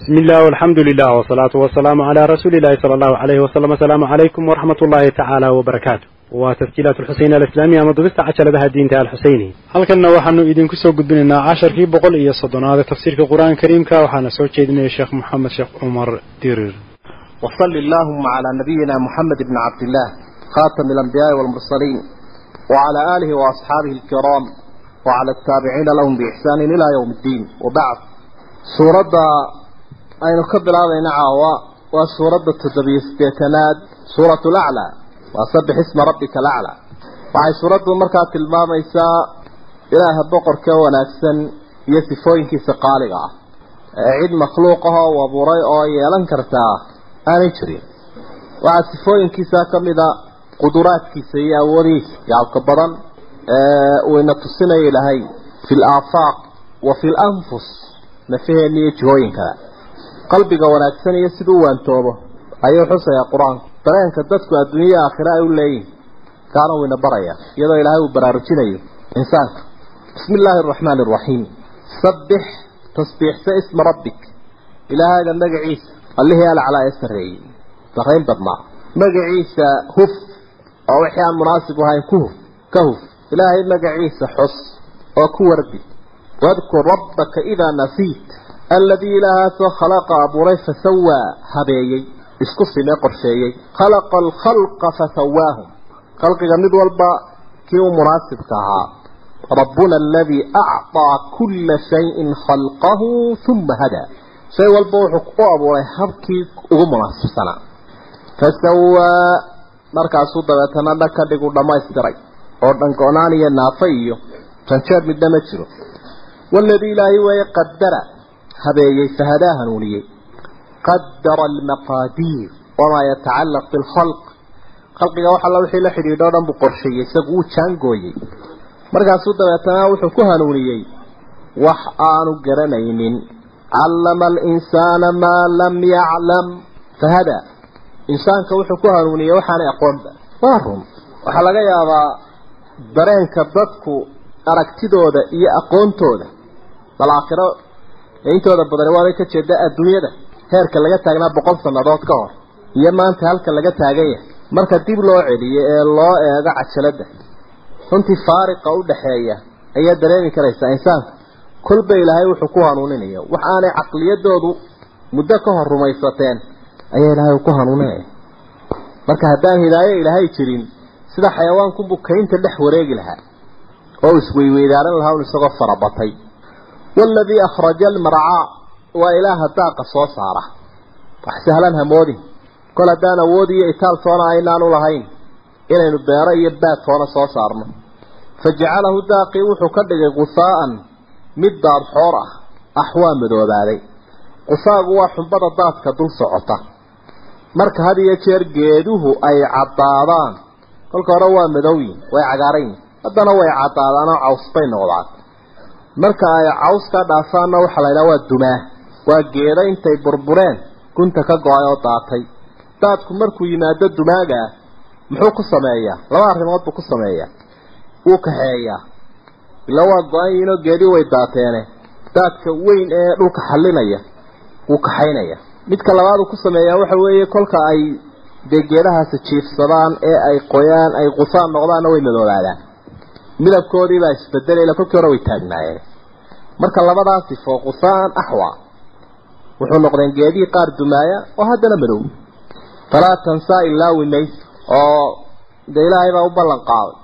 bismillaah alxamdu lilah wsalaatu wasalaamu calaa rasuulillahi sala allahu alayhi wasalam asalaamu calaykum waraxmat ullaahi tacaala wbarakaatu waa tasjiilaat alxuseyn alislaamiya ama dubista cajaladaha diinta alxuseyni halkanna waxaanu idinku soo gudbinaynaa casharkii boqol iyo soddonaad ee tafsiirka qur'aanka kariimka. Waxaana soo jeedinaya sheekh moxamed sheekh cumar dirir. Wsali allahuma calaa nabiyina moxamed bni cabdillaah khaatami alambiyaai walmursaliin wacalaa aalihi waasxaabihi alkiraam wacala altaabiciina lahum biixsaanin ilaa yowm ddiin. Wabacd suuradda aynu ka bilaabayna caawa waa suuradda toddobiyo siddeetanaad suuratu laclaa waa sabix isma rabbika laclaa waxay suuraddu markaa tilmaamaysaa ilaaha boqorka wanaagsan iyo sifooyinkiisa qaaliga ah. Ee cid makhluuqahoo oo abuuray oo yeelan kartaa aanay jirin. Waxaa sifooyinkiisa ka mida quduraadkiisa iyo awoodihiisa yaabka badan ee uu ina tusinaya ilaahay fi laafaaq wa fi lanfus anfus nafaheenna iyo jihooyinkada qalbiga wanaagsan iyo siduu waantoobo. Ayuu xusayaa qur'aanku. Dareenka dadku adduunya aakhira ay u leeyihiin kaana wayna baraya iyadoo ilaahay uu baraarujinayo insaanka. Bismi illaahi araxmaani araxiim sabbix tasbiixsa isma rabbik. Ilaahayga magaciisa allihii alcalaa ee sarreeyey. Sarrayn badnaa. Magaciisa huf oo wixii aan munaasib ahayn ku huf ka huf. Ilaahay magaciisa xus oo ku wardi. Wadkur rabbaka idaa nasiit alladii ilaahaasoo khalaqa abuuray fasawaa habeeyey isku sime qorsheeyey khalaqa alkhalqa fasawaahum khalqiga mid walba kii u munaasibka ahaa rabbuna aladii acطaa kulla shayin khalqahu uma hadaa shay walba wuxuu u abuuray habkii ugu munaasibsanaa fasawaa markaasuu dabeetana dhan dhig u dhammaystiray oo dhango-naan iyo naafa iyo janjeer midna ma jiro waladii ilaahay weeye qadara هبيي فهدا هنوني قدر المقادير وما يتعلق بالخلق خلق وحا الله وحي لحدي دوران بقرشي يسقو جانغوي markaasuu dabeetana wuxuu ku hanuuniyey wax aanu garanaynin callama alinsaana maa lam yaclam fahada insaanka wuxuu ku hanuuniyey waxaanay aqoonba waa run waxaa laga yaabaa dareenka dadku aragtidooda iyo aakhiro intooda badan waabay ka jeeda adduunyada. Heerka laga taagnaa boqol sannadood ka hor. Iyo maanta halka laga taagan yahay marka dib loo celiyo ee loo eego cajalada runtii faariqa u dhaxeeya ayaa dareemi karaysaa insaanka. Kolba ilaahay wuxuu ku hanuuninaya wax aanay caqliyadoodu muddo ka hor rumaysateen ayaa ilaahay ku hanuuninaya marka haddaan hidaayo ilaahay jirin sida xayawaankunbuu kaynta dhex wareegi lahaa oo isweyweydaarhan lahaa un isagoo farabatay والذي أخرج المرعى وإله الداق صوصارة وحسهلا همودي كل دانا وودي إتال صونا عينان لهين إلى نبيرا يبات صونا صوصارنا فجعله داقي وحكدق غثاء مدار حورة أحوام مدوداري غثاء هو حنبض الداس كدل سعطة مرك هذه يشير جيدوه أي عطاران كل كروا مدوين ويعقارين هذا هو عطاران عوصبين وضعات marka ay cawska dhaafaanna waxaa la yidhaha waa dumaa. Waa geeda intay burbureen gunta ka go'ay oo daatay. Daadku markuu yimaado dumaaga ah muxuu ku sameeyaa? Laba arrimood buu ku sameeyaa. Wuu kaxeeyaa. Ila waa go-an yihiinoo geedii way daateene. Daadka weyn ee dhulka xallinaya wuu kaxaynaya. Midka labaad uu ku sameeyaa waxa weeye kolka ay dee geedahaasi jiifsadaan ee ay qoyaan ay qusaan noqdaanna way madoobaadaan midabkoodii baa isbedelayla kolkii hore way taagnaayeen. Marka labadaas sifo qusaan axwa. Wuxuu noqdeen geedihii qaar dumaaya oo haddana madow. Falaa tansaa ilaa wimays oo dee ilaahay baa u ballan qaaday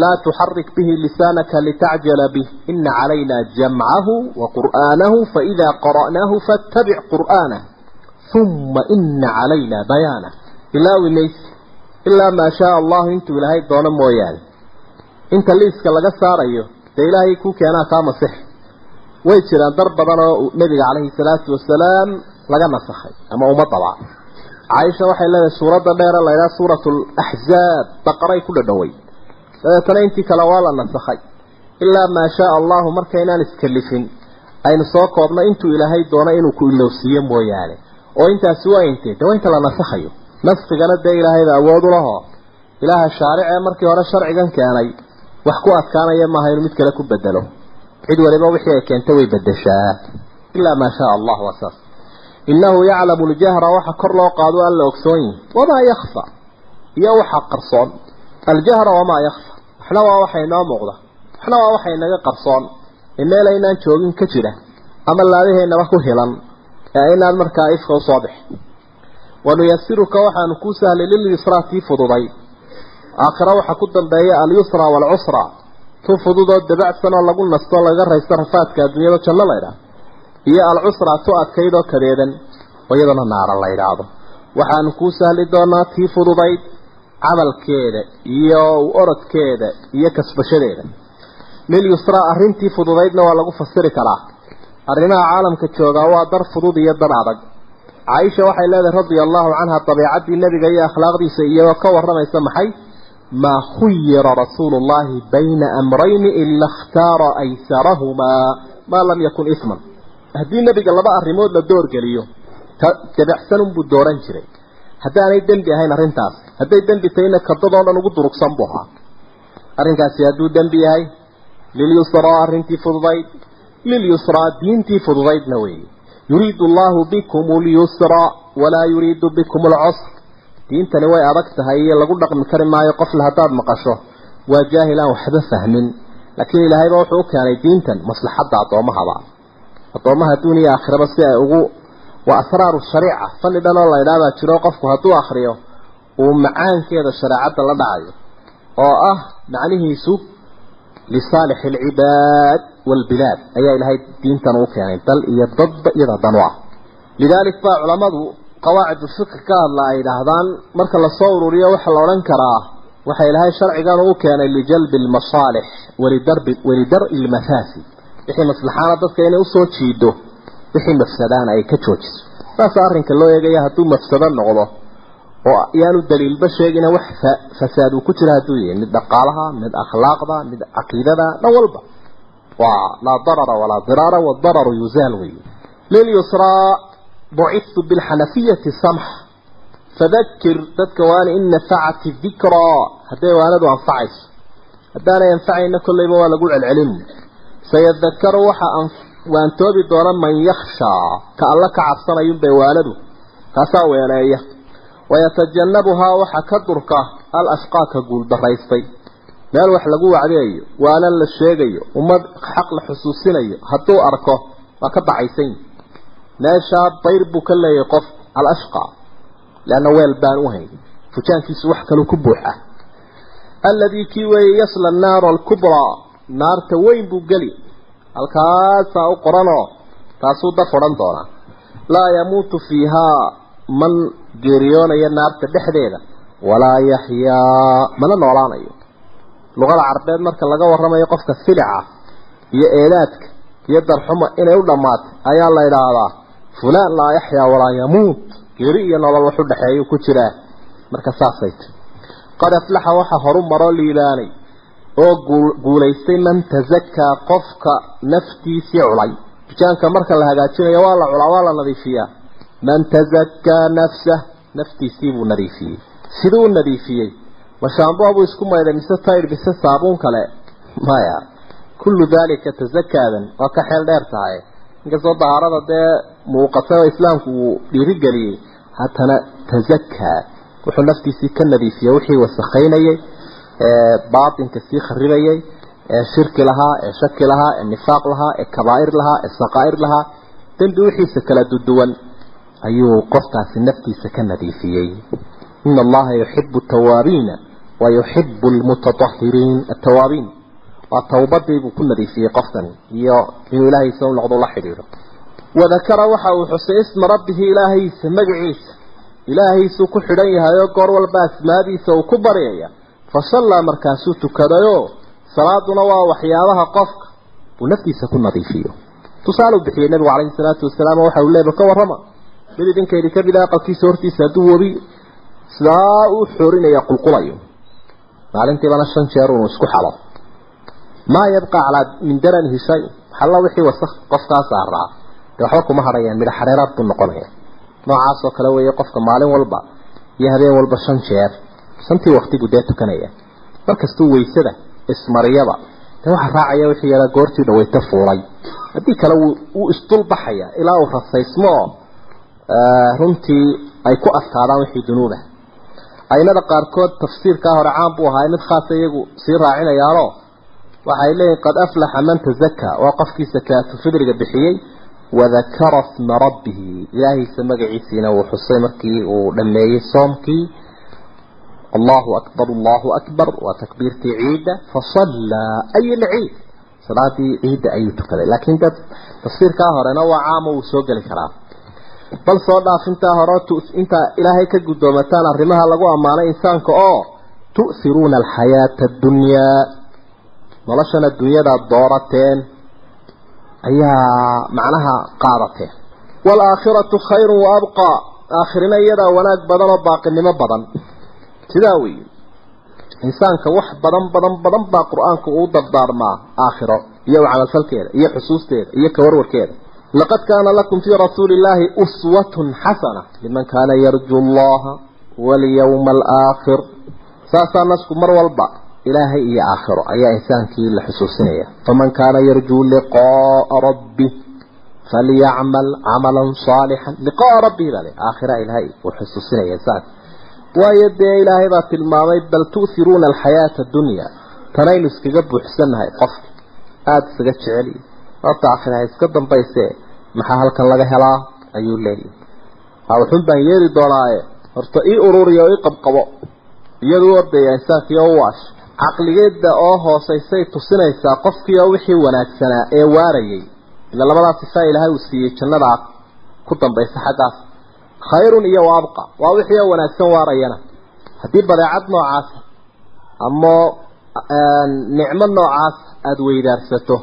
laa tuxarik bihi lisaanaka litacjala bih ina calayna jamcahu wa qur'aanahu faidaa qara'naahu fattabic qur'aanah uma ina calayna bayaanah ilaa wimays ilaa maa shaa allahu intuu ilaahay doono mooyaane inta liiska laga saarayo dee ilaahay ku keenaa kaa masix. Way jiraan dar badan oo nabiga calayhi salaatu wasalaam laga nasakhay ama ummadaba caaisha waxay leedahay suuradda dheere la yidhaha suuratu laxzaab baqaray ku dhadhoway dabeetana intii kale waa la nasakhay ilaa maa shaa allahu markaynaan iskalifin aynu soo koobno intuu ilaahay doono inuu ku ilowsiiyo mooyaane. Oo intaasi waa intee? De waa inta la nasakhayo naskigana dee ilaahayda awood u laho ilaaha shaaricee markii hore sharcigan keenay wax ku adkaanaya maaha inuu mid kale ku bedelo cid waliba wixii ay keentay way bedeshaa ilaa maa shaa allah waa saas. Innahu yaclamu ljahra waxa kor loo qaado alla ogsoon yihi wamaa yakfa iyo waxa qarsoon. Aljahra wamaa yakfa waxna waa waxa inoo muuqda. Waxna waa waxa inaga qarsoon. Ee meel aynaan joogin ka jira. Ama laadaheennaba ku hilan. Ee aynaan markaa ifka u soo bixin. Wanuyasiruka waxaanu kuu sahlay lilyusraa tii fududay aakhira waxaa ku dambeeya alyusra waalcusra tu fududoo dabacsan oo lagu nasto laga raysto rafaadka adduunyada janno la ydhaah iyo alcusra tu adkaydoo kadeedan oo iyadana naara la ydhaahdo waxaanu kuu sahli doonaa tii fududayd camalkeeda iyo orodkeeda iyo kasbashadeeda. Lilyusraa arrintii fududaydna waa lagu fasiri karaa. Arrimaha caalamka joogaa waa dar fudud iyo dar adag. Caaisha waxay leedahay radia allahu canha dabeecaddii nebiga iyo akhlaaqdiisa iyagoo ka warramaysa maxay maa khuyira rasuulu llahi bayna amrayni ila ikhtaara aysarahumaa maa lam yakun isman haddii nebiga laba arrimood la doorgeliyo ta dabacsanunbuu dooran jiray haddaanay dembi ahayn arrintaas hadday dembi tahayna kadadoo dhan ugu durugsan buu ahaa arrinkaasi hadduu dembi yahay lilyusraa arrintii fududayd lilyusraa diintii fududaydna weeye yuriidu allahu bikum lyusra walaa yuriidu bikum alcusr diintani way adag tahay iyo lagu dhaqmi kari maayo qofle haddaad maqasho waa jaahil aan waxba fahmin. Laakiin ilaahayba wuxuu u keenay diintan maslaxadda addoommahaba. Addoommaha adduuniya aakhiraba si ay ugu waa asraaru shariica fanni dhan oo la idhaabaa jiro qofku hadduu akhriyo uu macaankeeda shareecadda la dhacayo oo ah macnihiisu lisaalix alcibaad waalbilaad ayaa ilaahay diintan uu keenay dal iyo dadba iyada dan ah lidaalik baa culammadu qawaacid ulfiqi ka hadla ay yidhaahdaan marka la soo ururiyo waxaa la odhan karaa waxa ilaahay sharcigan uu keenay lijalbi almasaalix walidarbi walidar-i lmafaasid wixii maslaxaana dadka inay u soo jiido wixii mafsadaana ay ka joojiso. Saasa arrinka loo eegaya hadduu mafsado noqdo oo yaanu daliilba sheegina wax fasaad uu ku jira hadduu yahay. Mid dhaqaalaha mid akhlaaqda mid caqiidada dhan walba. Waa laa darara walaa diraara waadararu yuzaal wey lilyusraa bucithu bilxanafiyati samx. Fadakir dadka waana in nafacati dikraa hadday waanadu anfacayso. Haddaanay anfacayna kollayba waa lagu celcelin. Sayadakaru waxa waantoobi doona man yakhshaa ka alla ka cabsanayunbay waanadu kaasaa weeleeya. Wayatajannabuhaa waxa ka durka. Al ashqaaka guuldaraystay meel wax lagu wacdeeyo waanan la sheegayo ummad xaq la xusuusinayo hadduu arko waa ka baxaysan meeshaa bayr buu ka leeyahay qof al ashqa leanna weel baan u hayn. Fujaankiisu wax kaluu ku buuxa. Alladii kii weeye yasla annaara alkubraa naarta weyn buu geli. Halkaasaa u qoranoo taasuu daf odhan doonaa. Laa yamuutu fiihaa man geeriyoonaya naarta dhexdeeda walaa yaxyaa mana noolaanayo. Luqada carbeed marka laga warramayo qofka silica iyo eedaadka iyo darxuma inay u dhammaatay ayaa la idhaahdaa fulaan laa yaxyaa walaa yamuut. Geeri iyo nolol wax u ku jiraa marka saasay ti qad aflaxa waxaa horu maroo liibaanay oo guulaystay man tasakaa qofka naftiisii culay. Dujaanka marka la hagaajinayo waa la culaa waa la nadiifiyaa. Man tasakaa nafsah naftiisii buu nadiifiyey. Siduu u nadiifiyey mashaamboha buu isku maydhay mise tayr mise saabuun kale? Maya. Kullu daalika tasakaadan waa ka xeel dheer tahay. Inkastoo dahaarada dee muuqata oo islaamku uu dhiirigeliyey haddana tasakaa wuxuu naftiisii ka nadiifiyey wixii wasakhaynayay ee baatinka sii kharibayay ee shirki lahaa ee shaki lahaa ee nifaaq lahaa ee kabaa'ir lahaa ee saqaa'ir lahaa. Dembi wixiisa kala duduwan ayuu qofkaasi naftiisa ka nadiifiyey. Ina allaha yuxibu tawaabiina wa yuxibu lmutatahiriin atawaabiin waa tawbadii buu ku nadiifiyey qofkani iyo inuu ilaahaysa u noqdo la xidhiidho wadakara waxa uu xusay isma rabbihi ilaahiisa magaciisa ilaahiisuu ku xidhan yahay oo goor walba asmaadiisa uu ku baryaya fasallaa markaasuu tukadayoo salaaduna waa waxyaabaha qofka uu naftiisa ku nadiifiyo tusaale u bixiyey nabigu calayhi salaatu wasalaam waxa uu leeba ka warrama mid idinkaydhi ka mid ah aqalkiisa hortiisa hadduu webi sidaa uu xoorinaya qulqulayo maalintiibana shan jeer unu isku xalo maa yabqa calaa min daranihi shay xalla wixii wasakh qofkaa saaraa waxba kuma hadhayaan midha xareeraad buu noqonaya. Noocaas oo kale weeye qofka maalin walba iyo habeen walba shan jeer shantii wakti buu dee tukanaya. Markastuu waysada ismariyaba dee waxaa raacaya wixii yaraa goortii dhaweyta fuulay. Haddii kale wuu isdul baxaya ilaa uu rasaysmo oo runtii ay ku adkaadaan wixii dunuuba. Aynada qaarkood tafsiirkaa hore caan buu ahaa mid khaasa iyagu sii raacinayaanoo waxay leeyihiin qad aflaxa man tazakaa waa qofkii sakaatu fidriga bixiyey wadakara sma rabbihi ilaahiisa magaciisiina uu xusay markii uu dhameeyey soomkii allahu akbar allahu akbar waa takbiirtii ciidda fasallaa ay lciid salaadii ciidda ayuu tukaday laakiin dad tafsiirkaa horena waa caamo uu soo geli karaa bal soo dhaaf intaa hore intaa ilaahay ka guddoomataan arrimaha lagu ammaanay insaanka oo tu'hiruuna alxayaata addunyaa noloshan adduunyadaad doorateen ayaa macnaha qaadateen waalaakhiratu khayrun wa aakhirina iyadaa wanaag badan oo baaqinimo badan. Sidaa weeye. Insaanka wax badan badan badan baa qur'aanku uu dardaarmaa aakhiro iyo camalfalkeeda iyo xusuusteeda iyo kawarwarkeeda laqad kaana lakum fii rasuuli illaahi uswatun xasana liman kaana yarju allaha walyawma alaakhir saasaa nasku mar walba ilaahay iyo aakhiro ayaa insaankii la xusuusinaya. Faman kaana yarjuu liqaaa rabbi falyacmal camalan saalixan liqaaa rabbihi baa le aakhira ilaahay uu xusuusinaya insaanka waayo dee ilaahay baa tilmaamay bal tu'hiruuna alxayaata addunya tanaynu iskaga buuxsannahay qofka aada isaga jeceliy horta aakhiraha iska dambayse maxaa halkan laga helaa? ayuu leeyahy waxun baan yeeli doonaaye. Horta ii ururiya oo ii qabqabo. Iyadu ordaya insaankiio u waash caqligeeda oo hoosaysay tusinaysaa qofkiioo wixii wanaagsanaa ee waarayay ila labadaa sifaa ilaahay uu siiyey jannadaa ku dambaysa xaggaas. Khayrun iyo wa abqa waa wixii oo wanaagsan waarayana. Haddii badeecad noocaasa ama nicmo noocaas aada weydaarsato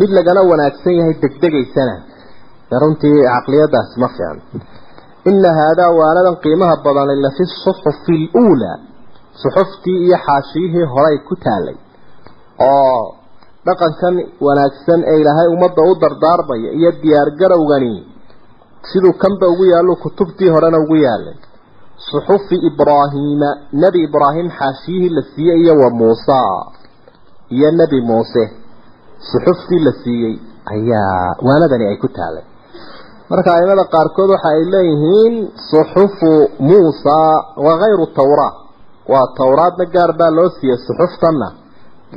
mid lagana wanaagsan yahay degdegaysana runtii caqliyadaasi ma fiican. Ina haadaa waanadan qiimaha badani lafi suxufi luulaa suxuftii iyo xaashiyihii horay ku taalay oo dhaqankan wanaagsan ee ilaahay ummadda u dardaarmaya iyo diyaargarowgani siduu kanba ugu yaallo kutubtii horena ugu yaalay suxufi ibraahiima nebi ibraahim xaashiyihii la siiyey iyo wa muusa iyo nebi muuse. Suxuftii la siiyey ayaa waanadani ay ku taalay marka aimada qaarkood waxa ay leeyihiin suxufu muusa wakayru tawraat waa towraadna gaar baa loo siiyey suxuftanna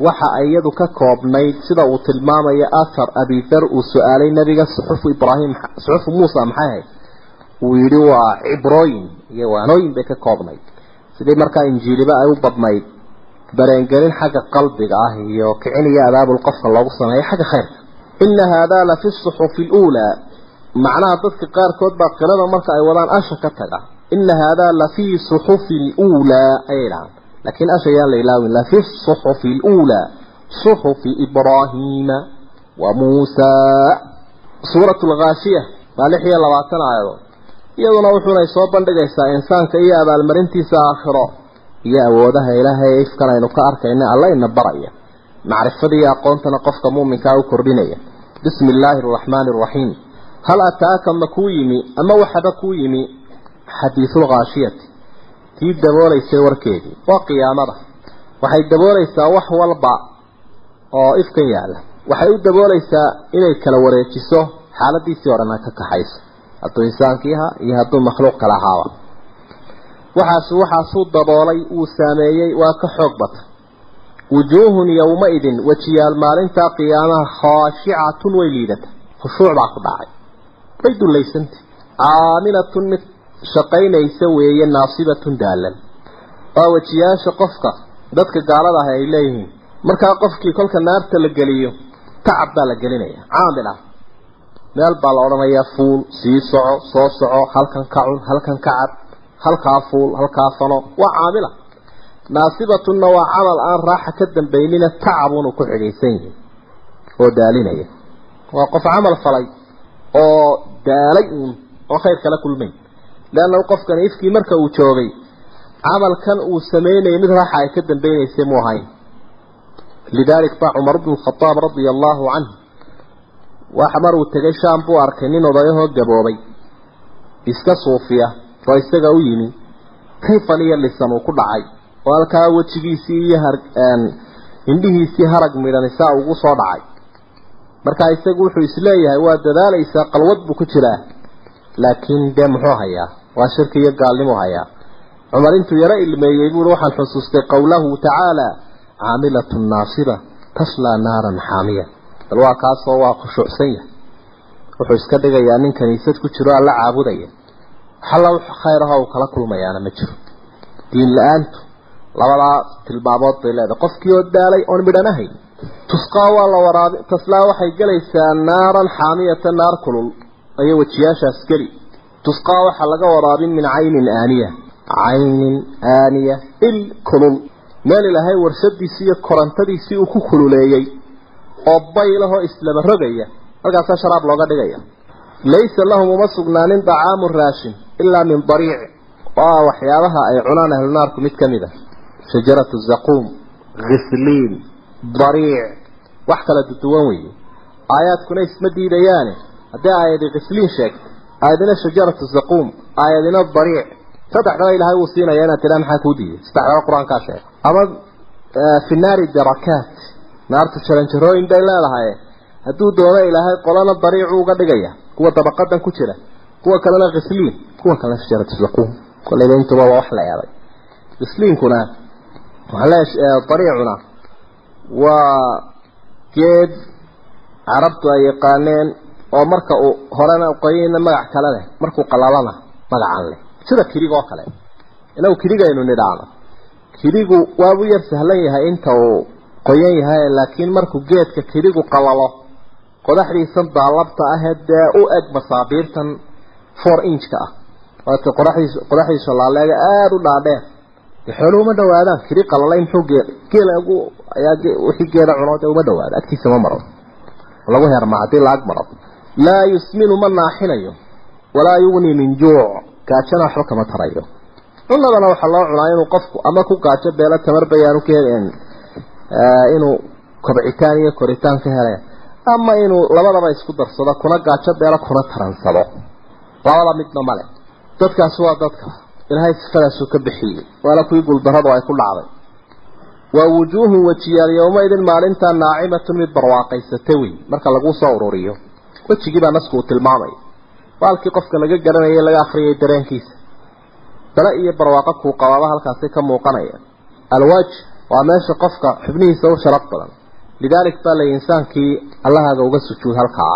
waxa ay iyadu ka koobnayd sida uu tilmaamayo athar abidar uu su'aalay nabiga suxufu ibraahim suxufu muusa maxay ahayd? Uu yidhi waa cibrooyin iyo waanooyin bay ka koobnayd. Sidii markaa injiiliba ay u badnayd? Dareengelin xagga qalbiga ah iyo kicin iyo adaabul qofka loogu sameeyo xagga khayrka ina haadaa la fi suxufi luulaa. Macnaha dadka qaarkood baa qirada marka ay wadaan asha ka taga ina haadaa la fii suxufi luulaa ayay dhahaan laakiin asha yaan la ilaawin la fi suxufi luulaa suxufi ibraahiima wa muusaa suurat lghaashiya waa lix iyo labaatan aayadood iyaduna wuxuunay soo bandhigaysaa insaanka iyo abaalmarintiisa aakhiro iyo awoodaha ilaahay ifkan aynu ka arkayna alla ina baraya macrifada iyo aqoontana qofka muuminkaa u kordhinaya yimi xadiisulkhaashiyati tii dabooleysay warkeedii. Waa qiyaamada. Waxay daboolaysaa wax walba oo ifkan yaalla. Waxay u daboolaysaa inay kala wareejiso xaaladiisii horena ka kaxayso. Hadduu insaankii ahaa iyo hadduu makhluuq kala ahaaba waxaas waxaasuu daboolay wuu saameeyey waa ka xoog batay wujuuhun yowma-idin wejiyaal maalintaa qiyaamaha khaashicatun way liidata. Khushuuc ku dhacay shaqaynaysa weeye naasibatun daalan. Waa wejiyaasha qofka dadka gaalada ah ay leeyihiin. Markaa qofkii kolka naarta la geliyo tacab baa la gelinaya caamil ah. Meel baa la odhanayaa fuul sii soco soo soco halkan ka cun halkan ka cad halkaa fuul halkaa fano waa caamila naasibatunna waa camal aan raaxa ka dambaynina tacabunu ku xidhiidsan yihiin oo daalinaya. Waa qof camal falay oo daalay uun oo khayr kala kulmayn leanna qofkani ifkii marka uu joogay camalkan uu sameynayay mid raaxa ay ka dambaynaysay mu ahayn lidalik baa cumar bnu khadaab radia allaahu canhu waxa mar uu tegay shaam buu arkay nin odayahoo gaboobay iska suufiya oo isaga u yimi kayfan iyo lisan uu ku dhacay oo halkaa wejigiisii iyo indhihiisii harag midhan isaa ugu soo dhacay markaa isagu wuxuu is leeyahay waa dadaalaysaa qalwad buu ku jiraa laakiin dee muxuu hayaa waa shirki iyo gaalnimu hayaa cumar intuu yaro ilmeeyey buui waxaan xusuustay qowlahu tacaala caamilatun naasiba taslaa naaran xaamiya. Bal waa kaasoo waa khushuucsan yahay. Wuxuu iska dhigayaa nin kaniisad ku jiro alla caabudaya. Waxalla khayr ahoo uu kala kulmayaana ma jiro. Diin la'aantu labadaa tilmaamood bay leedahay. Qofkii oo daalay oon midhanahayn tusqaa waa la waraabi taslaa waxay gelaysaa naaran xaamiyata naar kulul. Ayo wejiyaashaas geli tusqaa waxaa laga waraabin min caynin aaniya. Caynin aaniya il kulul. Meel ilaahay warshadiisii iyo korantadiisii uu ku kululeeyey oo baylahoo islaba rogaya halkaasaa sharaab looga dhigaya. Laysa lahum uma sugnaanin dacaamu raashin ilaa min dariic waa waxyaabaha ay cunaan ahlunaarku mid ka mid a shajaratu zaquum khisliin dariic wax kala duduwan weeye aayadina shajaratu zaquum aayadina dariic saddexdaba ilaahay wuu siinaya inaad tiraa maxaa kuu diiday saddexdaba qur'aankaa sheegay ama fi darakaat naartu jaranjarooyin bay leedahay hadduu doono ilaahay qolana dariicu uga dhigaya kuwa dabaqadan ku jira kuwa kalena khisliin kuwa kalena shajaratu zaquum kollayba waa wax la eeday khisliinkuna dariicuna waa geed carabtu ay yaqaaneen oo marka uu horena qoyayna magac kale leh markuu qalalana magacan leh. Sida kirig oo kale. Inagu kirigaynu nidhaano kirigu waabuu yar sahlan yahay inta uu qoyan yahay laakiin markuu geedka kirigu qalalo qodaxdiisan daalabta ahee dee u eg masaabiirtan four inchka ah. Waata qodaxdiis qodaxdiisa laaleega aada u dhaadheer. Dee xooluhu uma dhawaadaan kiri qalalay muxuu gee geela ugu ayaa wixii geela cuno dee uma dhawaado agtiisa ma maro lagu herma haddii laag maro laa yusminu ma naaxinayo walaa yugni min juuc gaajana waxba kama tarayo cunadana waxaa loo cunaa inuu qofku ama ku gaajo beelo tamar bayaanu ka helen inuu kobcitaan iyo koritaan ka hele ama inuu labadaba isku darsado kuna gaajo beelo kuna taransado labada midna male dadkaasi waa dadka ilaahay sifadaasuu ka bixiyey waana kuwii guuldarradu ay ku dhacday waa wujuuhun wejiyaal yowmaidin maalintaa naacimatun mid barwaaqaysata wey marka laguu soo ururiyo wejigii baa nasku uu tilmaamaya baalkii qofka laga garanayay laga akhriyay dareenkiisa. Dale iyo barwaaqo kuu qabaaba halkaasi ka muuqanaya. Alwaj waa meesha qofka xubnihiisa u sharaf badan. Lidaalik baa lay insaankii allahaaga uga sujuud halkaa.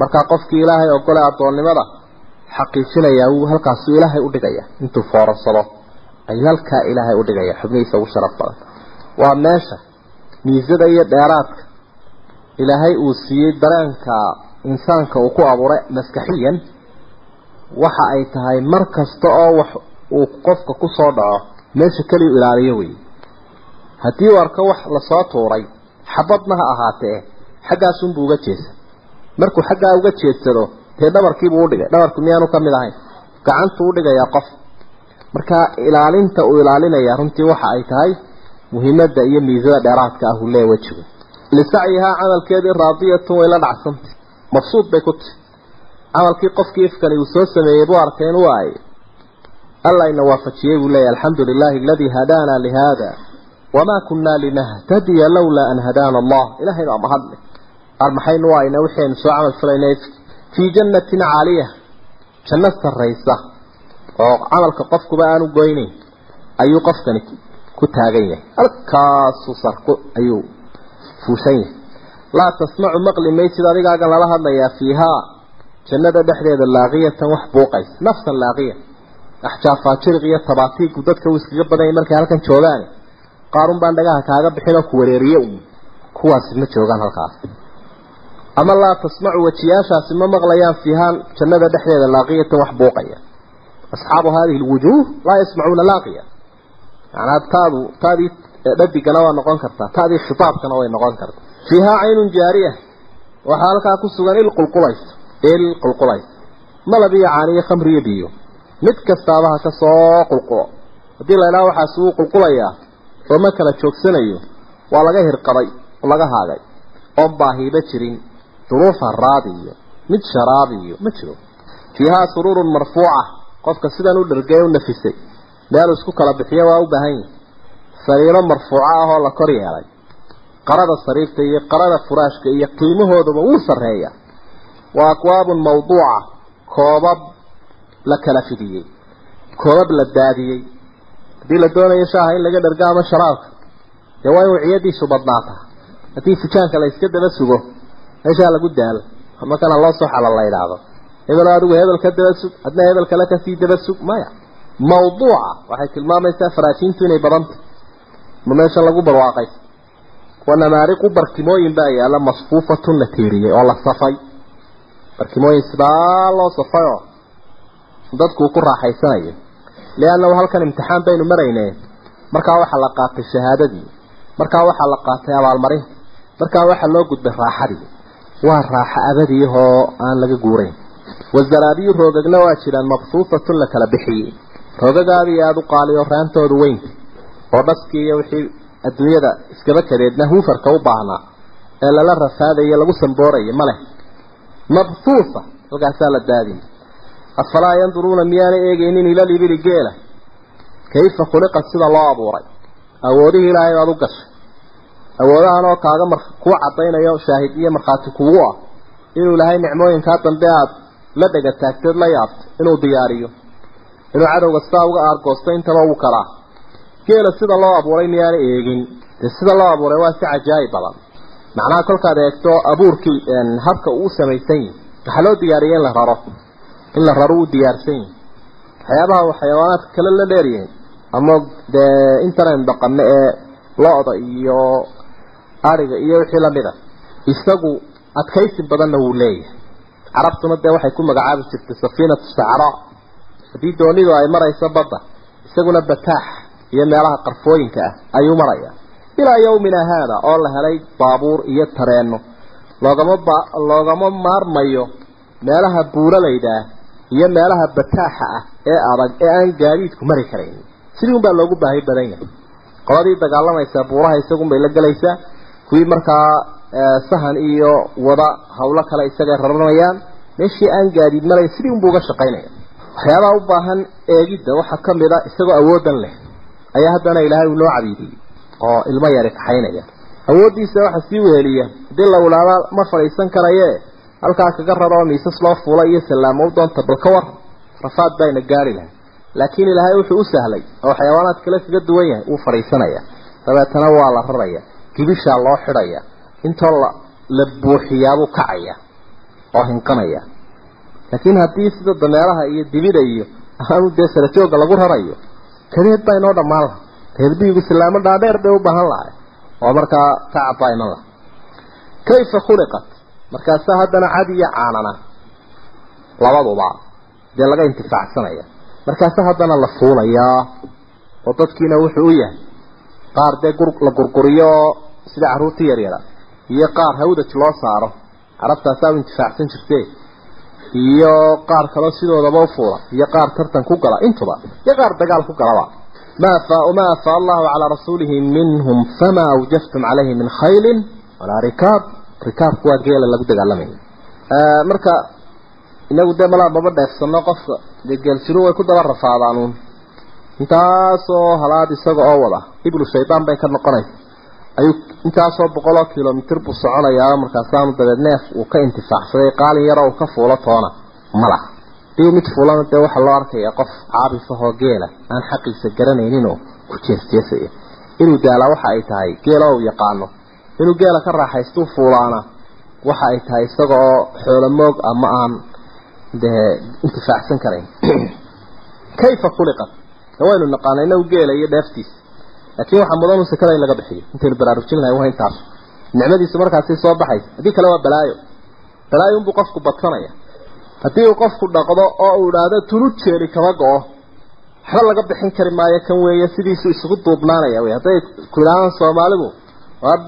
Markaa qofkii ilaahay ogole addoonnimada xaqiijinayaa wuu halkaasuu ilaahay u dhigaya. Intuu foorarsado ayuu halkaa ilaahay u dhigaya xubnihiisa ugu sharaf badan. Waa meesha miisada iyo dheeraadka. Ilaahay uu siiyey dareenka insaanka uu ku abuuray maskaxiyan waxa ay tahay mar kasta oo wax uu qofka ku soo dhaco meesha keliyu ilaaliyo wey haddii uu arko wax la soo tuuray xabadna ha ahaatee xaggaasunbuu uga jeesa markuu xaggaa uga jeedsado dee dhabarkiibuu udhigay dhabarku miyaanu ka mid ahayn? Gacantuu udhigayaa qof. Marka ilaalinta uu ilaalinaya runtii waxa ay tahay muhiimadda iyo miisada dheeraadka ah uu leeya wejigu. Lisacyihaa camalkeedii raadiyatun way la dhacsantay mabsuud bay ku tahy camalkii qofkii ifkani uu soo sameeyey buu arkay in waay alla ina waafajiyey buu leeyahy alxamdu lilahi aladii hadaana lihada wamaa kunaa linahtadiya lawlaa an hadaana allah ilahay baa mahadle ar maxaynu ayna waxaynu soo camal falayna fii jannatin caaliya janno sarraysa oo camalka qofkuba aanu goynayn ayuu qofkani ku taagan yahay. Halkaasuu sarku ayuu fuushan yahay laa tasmacu maqli maysid adigaagan lala hadlayaa fiihaa jannada dhexdeeda laaqiyatan wax buuqaysa nafsan laaqiya. Axjaafaajiriq iyo tabaatiigu dadka uu iskaga badanya markay halkan joogaan. Qaarun baan dhagaha kaaga bixin oo ku wareeriye un kuwaasi ma joogaan halkaas. Ama laa tasmacu wejiyaashaasi ma maqlayaan fiihaa jannada dhexdeeda laaqiyatan wax buuqaya. Asxaabu hadihi lwujuuh laa yasmacuuna laaqiya. Macnaa taadu taadii dhadigana waa noqon kartaa taadii khitaabkana way noqon kartaa fiihaa caynun jaariya. Waxaa halkaa ku sugan il qulqulaysa il qulqulaysa malab iyo caaniyo khamri iyo biyo. Mid kastaaba ha ka soo qulqulo. Haddii la idhaha waxaas wuu qulqulayaa oo ma kala joogsanayo waa laga hirqaday oo laga haagay. Oon baahiiba jirin duruuf haraad iyo mid sharaab iyo ma jiro. Fiihaa suruurun marfuuca qofka sidan u dhargay u nafisay. Meel isku kala bixiyo waa u baahan yahi sariiro marfuuco ah oo la kor yeelay qarada sariirta iyo qarada furaashka iyo qiimahooduba wuu sarreeya. Wa akwaabun mawduuca koobab la kala fidiyey koobab la daadiyey. Haddii la doonayo shaaha in laga dharga ama sharaabka dee waa in wiciyadiisu badnaataa. Haddii fujaanka la iska daba sugo meeshaa lagu daalo markana loo soo xala la idhaahdo hebel adigu hebel ka daba sug hadna hebel kale ka sii daba sug maya. Mawduuca waxay tilmaamaysaa faraajiintu inay badanta ma meesha lagu barwaaqay wanamaariqu barkimooyin baa yaalla masfuufatun la tiiriyey oo la safay. Barkimooyin sidaa loo safayoo dadkuu ku raaxaysanayo. Liannahu halkan imtixaan baynu maraynee markaa waxaa la qaatay shahaadadii. Markaa waxaa la qaatay abaalmarinta markaa waxaa loo gudbay raaxadii. Waa raaxo abadiyahoo aan laga guurayn. Wasaraabiyu roogagna waa jiraan mabsuufatun la kala bixiyey. Roogagaadii aada u qaaliyo raantoodu weynta oo dhaskii iyo wixii adduunyada iskaba kadeedna huufarka u baahnaa ee lala rafaadayo lagu samboorayo ma leh. Mabsuusa halkaasaa la daadin. Afalaa yanduruuna miyaana eegaynin ila libili geela. Kayfa khuliqad sida loo abuuray? Awoodihii ilaahay baad u gashay. Awoodahan oo kaaga mar kuu caddaynayo shaahid iyo markhaati kugu ah. Inuu ilaahay nicmooyinkaa dambe aada la dhega taagteed la yaabto inuu diyaariyo. Inuu cadowga sidaa uga aargoosto intaba uu kalaa geela sida loo abuuray miyaana eegin? Dee sida loo abuuray waa si cajaayib badan. Macnaha kolkaad eegto abuurkii habka uu samaysan yihi waxaa loo diyaariyey in la raro. In la raro uu diyaarsan yihi waxyaabaha xayawaanaadka kale la dheeryihiin ama dee intanan dhaqano ee lo-da iyo ariga iyo wixii la mid a isagu adkaysi badanna wuu leeyahay. Carabtuna dee waxay ku magacaabi jirtay safiinatu sacraa haddii doonidu ay marayso badda isaguna bataax iyo meelaha qarfooyinka ah ayuu maraya. Ilaa yawmina haada oo la helay baabuur iyo tareenno. Loogama loogama maarmayo meelaha buuralayda ah iyo meelaha bataaxa ah ee adag ee aan gaadiidku mari karayn. Sidii unbaa loogu baahi badan yahay. Qoladii dagaalamaysaa buuraha isagunbay la gelaysaa kuwii markaa sahan iyo wada hawlo kale isagay raranayaan meeshii aan gaadiid marayn sidii unbuu uga shaqaynaya. Waxyaabaha u baahan eegidda waxaa ka mid a isagoo awoodan leh ayaa haddana ilaahay uu noo cabiidiyey oo ilmo yari kaxaynaya. Awooddiisa waxa sii weheliya haddii la walaaba ma fadhiisan karaye halkaa kaga raro miisas loo fuula iyo salaamo u doonta bal ka war rafaad bayna gaari lahay laakiin ilaahay wuxuu u sahlay oo xayawaanaad kale kaga duwan yahay wuu fadhiisanaya. Dabeetana waa la raraya gibishaa loo xidhaya intoo la la buuxiyaabuu kacaya oo hinqanaya. Laakiin haddii sida dameeraha iyo dibida iyo aanu dee sarajooga lagu rarayo kadeed baa inoo dhammaan laha reerbiyigu silaamo dhaadheer bay u baahan lahay oo markaa tacab baa iman laha kayfa khuliqat? Markaasaa haddana cad iyo caanana. Labaduba. Dee laga intifaacsanaya markaasa haddana la fuulayaa oo dadkiina wuxuu u yahay. Qaar dee la gurguriyo oo sida carruurta yaryara. Iyo qaar hawdaj loo saaro. Carabtaasaa u intifaacsan jirte iyo qaar kaloo sidoodaba u fuula iyo qaar tartan ku gala intuba iyo qaar dagaal ku galaba. Ma afa ma afa allahu calaa rasuulihi minhum fama awjaftum calayhi min khaylin walaa rikaab. Rikaabku waa geela lagu dagaalamaya marka inagu dee malaa maba dheefsano qofka dee geeljiru way ku daba rafaadaanuun intaasoo halaad isaga oo wada iblu shaydaan bay ka noqonaysa ayuu intaasoo boqol oo kilomitr buu soconayaa markaasaanu dabeed neef uu ka intifaacsaday qaalin yaroo uu ka fuulo toona ma laha. Dii mid fuulana dee waxaa loo arkaya qof caabisahoo geela aan xaqiisa garanayninoo ku jeesjeesaya inuu daalaa waxa ay tahay geela uu yaqaano. Inuu geela ka raaxaystuu fuulaana waxa ay tahay isaga oo xoolo moog ama aan dee intifaacsan karayn. Kayfa khuliqat? Waynu naqaana inagu geela iyo dheeftiisa laakiin waxaa mudan un sakada in laga bixiyo. Intaynu baraarujin lahay waa intaas nicmadiisu markaasi soo baxaysa haddii kale waa balaayo. Balaayo unbuu qofku badsanaya. Haddii uu qofku dhaqdo oo uu idhaahdo tulu jeeli kama go-o waxba laga bixin kari maayo kan weeye sidiisu isugu duubnaanaya wey hadday ku idhaahaan soomaalidu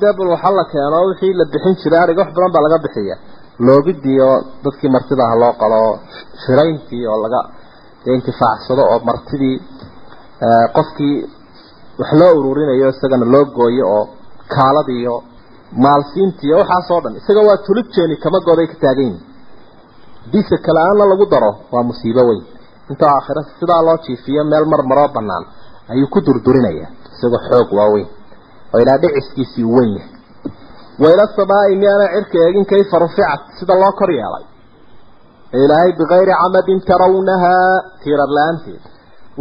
debl waxa la keeno wixii la bixin jiray ariga wax badan baa laga bixiya. Loogidii oo dadkii martida ah loo qalo shirayntii oo laga intifaacsado oo martidii qofkii wax loo ururinayo isagana loo gooyo oo kaaladiiyo maalsiintiiyo waxaasoo dhan. Isaga waa tulid jeeni kama goday ka taagan yihiin haddiise kale-aanna lagu daro waa musiibo weyn. Intoo aakhira sidaa loo jiifiyo meel marmaroo bannaan ayuu ku durdurinaya. Isagoo xoog waaweyn oo ilaa dhiciskiisii u wen yahay wayla samaa'i miyaana cirka eegin kayfa ruficat sida loo kor yeelay. Ilaahay bikayri camadin tarawnahaa tiirar la'aanteed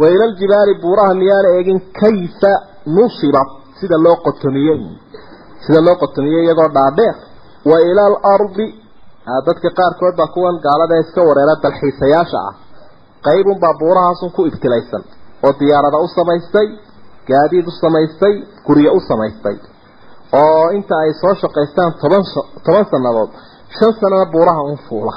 wa ila aljibaali buuraha miyaana eegin kayfa nusibat sida loo qotomiyey. Sida loo qotomiyey iyagoo dhaadheer wa ila alardi dadka qaarkood baa kuwan gaalada iska wareera dalxiisayaasha ah. Qaybunbaa buurahaasun ku ibtilaysan oo diyaarada u samaystay gaadiid u samaystay guryo u samaystay. Oo inta ay soo shaqaystaan toban toban sannadood shan sanana buuraha un fuula.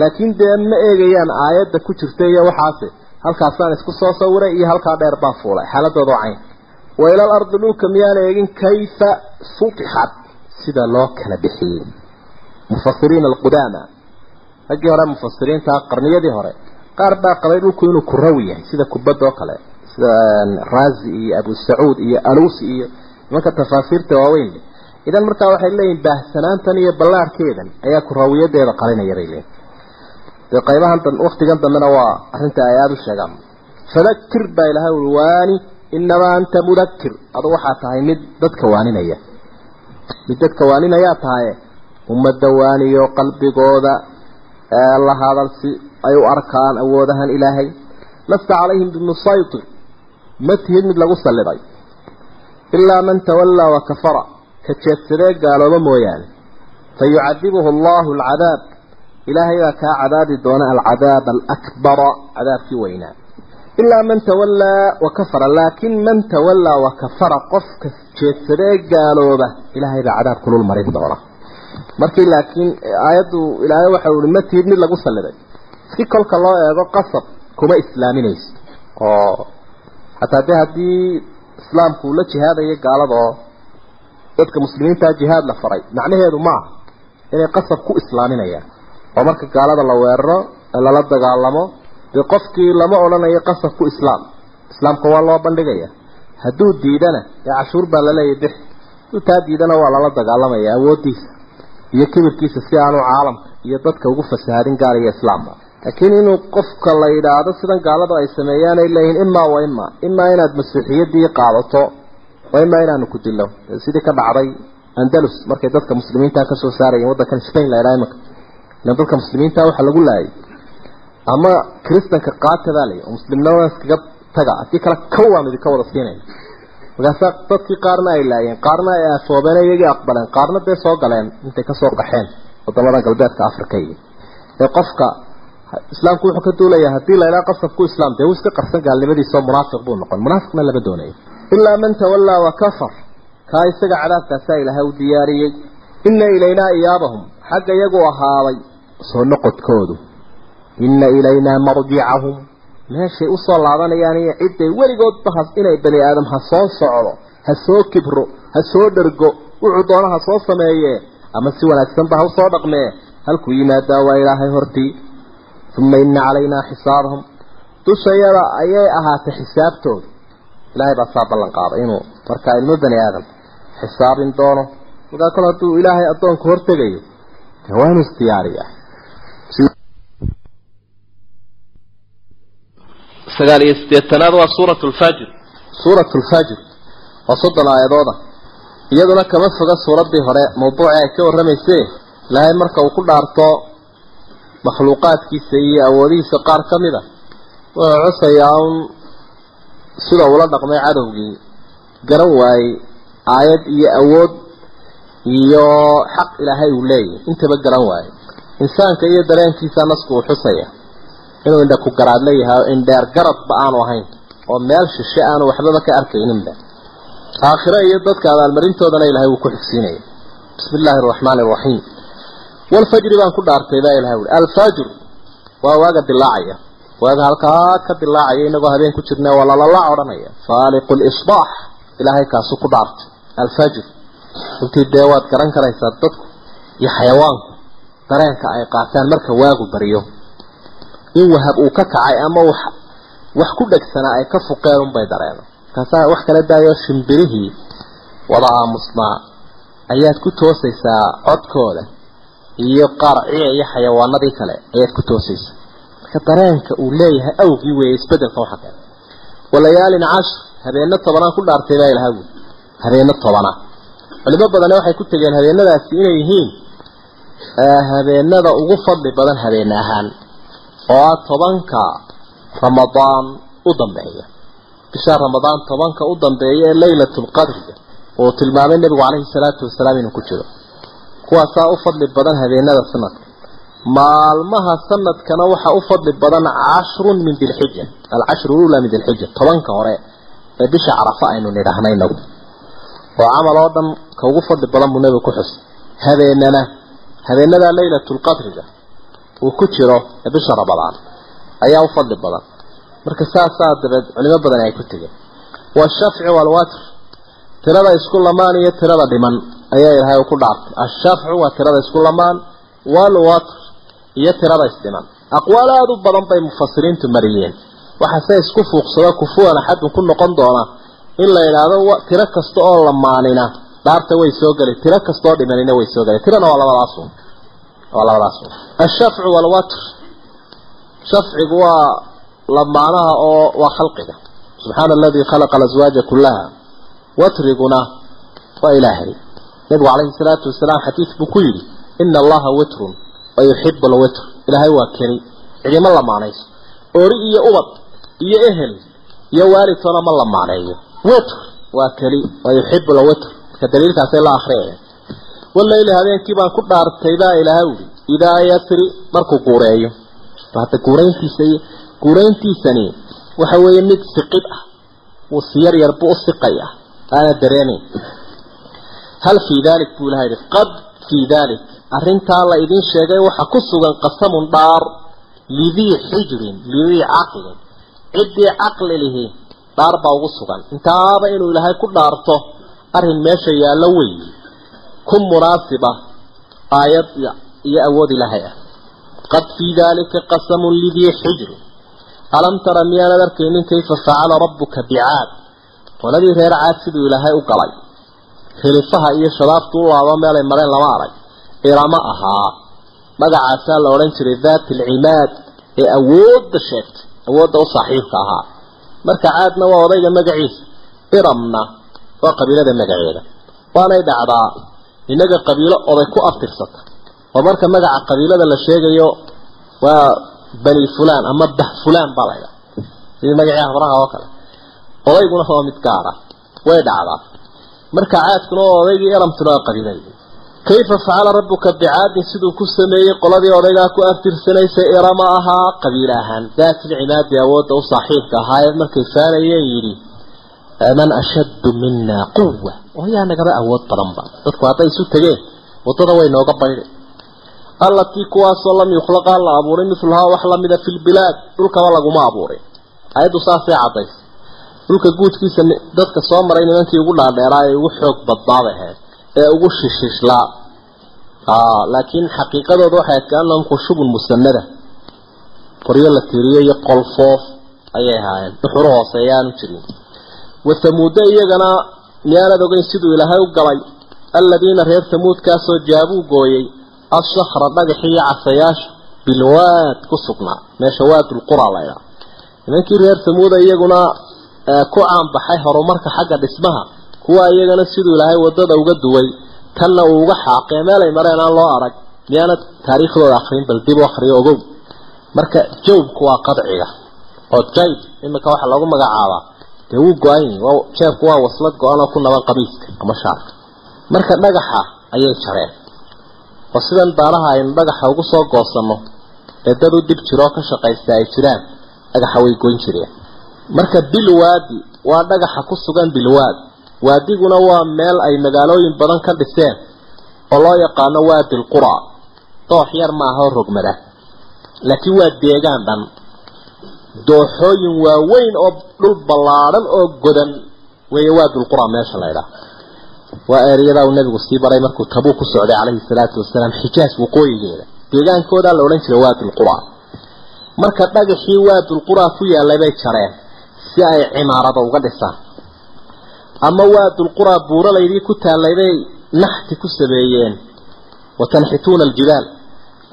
Laakiin dee ma eegayaan aayadda ku jirta iyo waxaase halkaasaan isku soo sawiray iyo halkaa dheer baan fuulay. Xaaladooda cayn. Wa ila alardi dhulka miyaan eegin kayfa sutixat sida loo kala bixiyey. Mufasiriin alqudaama. Raggii hore mufasiriinta qarniyadii hore qaar baa qabay dhulku inuu kurawi yahay sida kubadda oo kale. Sida raazi iyo abu sacuud iyo alusi iyo nimanka tafaasiirta waaweyn. Idan markaa waxay leeyihiin baahsanaantan iyo ballaarhkeedan ayaa kurawiyadeeda qalinaya bay leeyihiin dee qaybahan dan waktigan dambena waa arrinta ay aada u sheegaan. Fadakir baa ilahay ui waani inamaa anta mudakir adu waxaa tahay mid dadka waaninaya. Mid dadka waaninayaa tahaye ummadda waaniyo qalbigooda la hadal si ay u arkaan awoodahan ilaahay. Lasta calayhim bimusaytir. Ma tihid mid lagu salliday ilaa man tawallaa wa kafara. Ka jeedsadee gaalooba mooyaane. Fa yucadibuhu allahu alcadaab ilaahay baa kaa cadaabi doona alcadaab alakbara cadaabkii weynaa. Ilaa man tawallaa wa kafara laakin man tawallaa wa kafara qofka jeedsadee gaalooba ilaahay baa cadaab kulul marin doona. Markii laakiin aayaddu ilaahay waxa ui ma tihid mid lagu salliday. Si kolka loo eego qasab kuma islaaminayso. Oo hataa dee haddii islaamku uu la jihaadayo gaalada oo dadka muslimiintaa jihaad la faray macnaheedu maaha inay qasab ku islaaminayaan oo marka gaalada la weeraro ee lala dagaalamo dee qofkii lama odhanayo qasab ku islaam. Islaamka waa loo bandhigaya. Hadduu diidana ee cashuur baa laleeyahy bix hadduu taa diidana waa lala dagaalamaya awooddiisa iyo kibirkiisa si aanu caalamka iyo dadka ugu fasahaadin gaal iyo islaamba laakiin inuu qofka la yidhaahdo sidan gaaladu ay sameeyaan ay leeyihiin imaa wa imaa imaa inaad masiixiyadii qaadato wa imaa inaanu ku dilo sidii ka dhacday andalus markay dadka muslimiinta ka soo saarayeen waddankan spain la yidhaha imanka ilan dadka muslimiinta waxaa lagu laayay. Ama kristanka qaata baa layi oo muslimnimada iskaga taga haddii kale kawaan idinka wada siinayna markaasaa dadkii qaarna ay laayeen qaarna ay aafoobeen iyagii aqbaleen qaarna dee soo galeen intay ka soo qaxeen waddamada galbeedka africa iyo ee qofka islaamku wuxuu ka duulaya haddii la idhaha qasab ku islaam dee wuu iska qarsan gaalnimadiisa oo munaafiq buu noqon. Munaafiqna lama doonayo. Ilaa man tawallaa wa kafar. Kaa isaga cadaabkaasaa ilaahay u soo noqodkoodu. Ina ilaynaa marjicahum meeshay u soo iyo cidday weligoodba ha inay bani aadam ha soo socdo ha soo kibro ha soo dhergo wuxuu doona ha soo sameeyee ama si wanaagsanba ha u soo dhaqmee halkuu yimaadaa waa ilaahay hortii. Uma ina calaynaa xisaabahum. Dushayada ayay ahaatay xisaabtooda ilaahay baa saa ballan qaaday inuu markaa ilmo bani aadam xisaabin doono. Markaa kol hadduu ilaahay addoonku hortegayo waa inuu isdiyaariyaa sagaal iyo sideetanaad waa suurat lfajr suurat lfajr waa soddon aayadooda iyaduna kama foga suuraddii hore mawduuci ay ka warramaysee ilaahay marka uu ku dhaarto makhluuqaadkiisa iyo awoodihiisa qaar ka mid a wuxuu xusayaa un sida uula dhaqmay cadowgii garan waayey aayad iyo awood iyo xaq ilaahay uu leeyahy intaba garan waaye insaanka iyo dareenkiisa nasku uu xusaya inuu indha ku garaad leeyahay oo indheer garadba aanu ahayn oo meel shishe aanu waxbaba ka arkayninba. Aakhiro iyo dadka abaalmarintoodana ilaahay wuu ku xigsiinaya bismi illaahi araxmaani araxiim walfajri baan ku dhaartay baa ilahay ui alfajr waa waaga dilaacaya. Waaga halkaa ka dilaacaya inagoo habeen ku jirna waa lalalac odhanaya. Faaliqu lisbaax ilaahay kaasu ku dhaartay. Alfajr runtii dee waad garan karaysaa dadku iyo xayawaanku dareenka ay qaataan marka waagu bariyo in wahab uu ka kacay ama wax wax ku dhegsanaa ay ka fuqeen unbay dareeno markaasaa wax kala daayo shimbirihii wada aamusnaa. Ayaad ku toosaysaa codkooda iyo qaarciya iyo xayawaanadii kale ayaad ku toosaysaa. Marka dareenka uu leeyahay awgii weeye isbeddelka waxa kale. Walayaalin cashr habeeno tobanaan ku dhaartay baa ilaha wuli habeeno tobana culimo badane waxay ku tegeen habeenadaasi inay yihiin habeenada ugu fadli badan habeene ahaan oo ah tobanka ramadaan u dambeeya. Bisha ramadaan tobanka u dambeeya ee laylatulqadriga oo tilmaamay nebigu calayhi salaatu wasalaam inuu ku jiro. Kuwaasaa u fadli badan habeenada sanadka. Maalmaha sanadkana waxaa u fadli badan cashrun min dilxija alcashru lula min dilxija tobanka hore ee bisha carafa aynu nidhaahna inagu oo camal oo dhan ka ugu fadli badan buu nebigu ku xusay. Habeenana habeenada laylatulqadriga uu ku jiro bisha ramadaan. Ayaa u fadli badan. Marka saasaa dabeed culimo badan ay ku tegeen. Washafci walwatr tirada isku lamaan iyo tirada dhiman ayaa ilahay uu ku dhaartay. Ashafcu waa tirada isku lamaan walwatr iyo tirada isdhiman aqwaal aada u badan bay mufasiriintu mariyeen waxaase isku fuuqsado kufuwan axadun ku noqon doona in la yidhaahdo tiro kasta oo lamaanina dhaarta way soo geli tiro kasta oo dhimanina way soo geli. Tirana waa labadaasun waa labadaasun ashafcu walwatr shafcigu waa lamaanaha oo waa khalqiga. Subxaana aladii khalaqa alaswaaja kullaha. Watriguna waa ilaahay. Nabigu calayhi salaatu wasalaam xadiid buu ku yidhi ina allaha witrun wa yuxibu lwitr ilaahay waa keni cidima lamaanayso ori iyo ubad iyo ehel iyo waalidtoona ma lamaaneeyo witr waa keli wa yuxibu lwitr daliilkaasay la akriyaya walayli habeenkii baan ku dhaartay baa ilaahay uri idaa yasri markuu guureeyo hada guurayntiisa guurayntiisani waxa weeye mid siqid ah uu si yar yar buu u siqaya aana dareemayn hal fii dalik buu ilahay yihi qad fii dalik arrintaa la idin sheegay waxa ku sugan qasamun dhaar lidii xijrin lidii caqlin ciddii caqli lihi dhaar baa ugu sugan intaaba inuu ilaahay ku dhaarto arrin meesha yaallo weeye ku munaasiba aayad iyo awood ilaahay ah. Qad fii dalika qasamun lidii xijrin alam tara miyaanad arkaynin kayfa facala rabbuka bicaad qoladii reer caad siduu ilaahay u galay. Hilifaha iyo shabaabtu u laabo meelay mareen lama arag. Irama ahaa magacaasaa la odhan jiray daati alcimaad ee awoodda sheegtay. Awoodda u saaxiibka ahaa. Marka caadna waa odayga magaciisa. Iramna waa qabiilada magaceeda. Waanay dhacdaa innaga qabiilo oday ku aftirsata oo marka magaca qabiilada la sheegayo waa bani fulaan ama bah fulaan baa la ydhaha sidii magacii habraha oo kale. Odayguna waa mid gaara. Way dhacdaa. Marka caadkuna waa odaygii iramtuna waa qabiiladii kayfa facala rabbuka bicaadin siduu ku sameeyey qoladii odaygaa ku aftirsanaysay irama ahaa qabiil ahaan daatilcimaadi awoodda u saaxiibka ahaa ee markay faanayeen yidhi man ashaddu mina quwa oo yaa nagaba awood badanba dadku hadday isu tegeen waddada way nooga baydhay allatii kuwaasoo lam yukhlaqa la abuuray miluhaa wax lamida fi lbilaad dhulkaba laguma abuurin ayaddu saasay caddaysay dhulka guudkiisa dadka soo maray nimankii ugu dhaadheeraa ee ugu xoog badnaabay ahayd ee ugu shishishlaa laakiin xaqiiqadooda waxay ayd kaanahum khushubun musanada qoryo la tiriyo iyo qolfoof ayay ahaayeen. Dhuxuro hooseeya aanu jirin. Wathamuude iyagana miyaanad ogeyn siduu ilaahay u galay. Aladiina reer tamuudkaasoo jaabuu gooyey ashakra dhagaxi iyo casayaasha bilwaad ku sugnaa. Meesha waadulqura laydhaa nimankii reer tamuuda iyaguna ku caanbaxay horumarka xagga dhismaha kuwa iyagana siduu ilaahay waddada uga duway. Tanna uu uga xaaqee meelay mareen aan loo arag. Miyaanad taariikhdooda akrin bal dib u akriyo ogow. Marka jawbku waa qadciga. Oo jayb iminka waxaa lagu magacaabaa dee wuu go-an yihi jeebku waa waslad go-an oo ku naban qamiiska ama shaarka. Marka dhagaxa ayay jareen oo sidan daanaha aynu dhagaxa ugu soo goosanno ee dad u dib jiroo ka shaqaysta ay jiraan dhagaxa way goyn jireen. Marka bilwaadi waa dhagaxa ku sugan bilwaad. Waadiguna waa meel ay magaalooyin badan ka dhiseen oo loo yaqaano waadi lqura doox yar maaha oo rogmada. Laakiin waa deegaan dhan dooxooyin waaweyn oo dhul ballaadhan oo godan. Weeye waadulqura meesha la ydhaha waa ereyadaa uu nabigu sii baray markuu tabuu ku socday calayhi salaatu wasalaam xijaaj waqooyigeeda deegaankoodaa la odhan jiray waadulqura marka dhagaxii waadulqura ku yaalay bay jareen si ay cimaarada uga dhisaan. Ama waadulqura buuralaydii ku taallay bay naxti ku sameeyeen. Watanxituuna aljibaal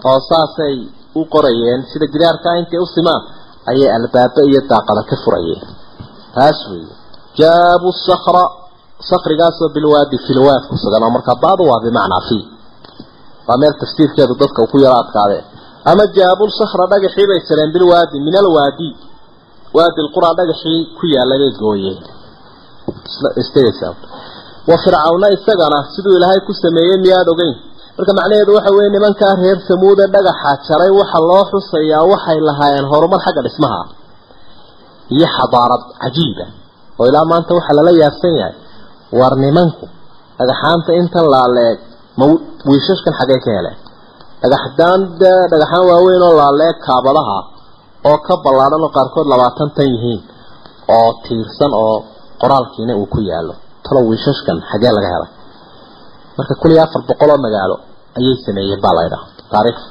oo saasay u qorayeen sida gidaarkaa intay u simaan ayay albaaba iyo daaqada ka furayeen taas weeye. Jaabu sakra sakrigaasoo bilwaadi filwaad ku sugan oo markaa baadu waa bimacnaa fi. Waa meel tafsiirkeedu dadka ku yaro adkaadee ama jaabul sakhra dhagaxii bay jareen bilwaadi min alwaadi waadi. Lqura dhagaxii ku yaallay bay gooyeen wa fircawna isagana siduu ilaahay ku sameeyey miyaad ogeyn marka macnaheedu waxa weeye nimankaa reer samuude dhagaxa jaray waxa loo xusayaa waxay lahaayeen horumar xagga dhismaha iyo xadaarad cajiiba oo ilaa maanta waxaa lala yaabsan yahay war nimanku dhagaxaanta intan laaleeg ma wiishashkan xaggay ka heleen dhagaxdaan dee dhagaxaan waaweyn oo laaleeg kaabadaha oo ka ballaadhan oo qaarkood labaatan tan yihiin oo tiirsan oo qoraalkiina uu ku yaalo talo wiishashkan xaggee laga helay? Marka kun iyo afar boqol oo magaalo ayay sameeyeen baa laydhaha taariikh.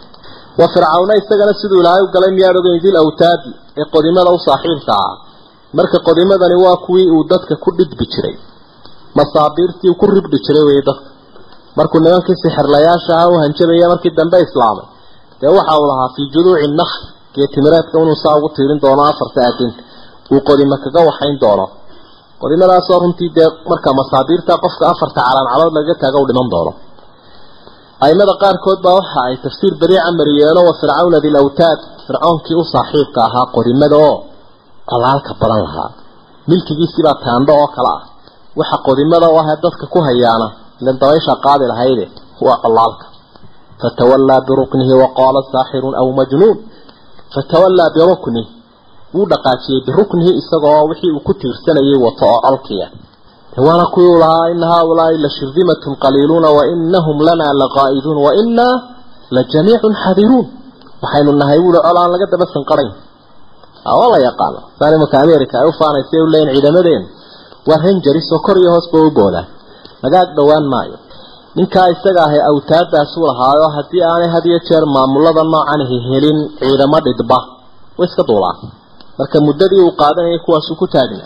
Wa fircawna isagana siduu ilaahay u galay miyaad ogeyn dil awtaadi ee qodimada u saaxiibka ah. Marka qodimadani waa kuwii uu dadka ku dhidbi jiray. Masaabiirtii ku ribdhi jiray wey dadka. Markuu nimankii sixirlayaasha aha u hanjabaya markii dambe islaamay. Dee waxa uu lahaa fii juduuci nakhl geetimireedka inuu saa ugu tiirin doono afarta aadin uu qodimo kaga waxayn doono. Qodimadaasoo runtii dee marka masaabiirta qofka afarta calaancalood lagaga taaga u dhiman doono aimada qaarkood baa waxa ay tafsiir badiica mariyeeno wa fircawna dil awtaad fircoonkii u saaxiibka ahaa qodimada oo colaalka badan lahaa. Milkigiisibaa taandho oo kale ah. Waxa qodimada u ahee dadka ku hayaana ilan dabaysha qaadi lahayde waa colaalka fatawallaa biruknihi waqaala saaxirun aw majnuun. Fatawallaa biruknih wuu dhaqaajiyey biruknihi isagoo wixii uu ku tiirsanayay wato oo colkiya waana kuwii lahaa ina haaulaai la shirdimatun qaliiluuna wainahum lanaa laqaa'iduun wainaa la jamiicun xadiruun waxaynu nahay wuuli col aan laga daba sanqarayn. Waa la yaqaano saan imanka america ay u faanaysa u leeyiin ciidamadeenu waa rangeris oo kor iyo hoosba u boodaan laga ag dhowaan maayo. Ninkaa isaga ahay awtaadaasuu lahaayo haddii aanay had iyo jeer maamulada noocanihi helin ciidamo dhidba. Way iska duulaan marka muddadii uu qaadanayay kuwaasuu ku taagna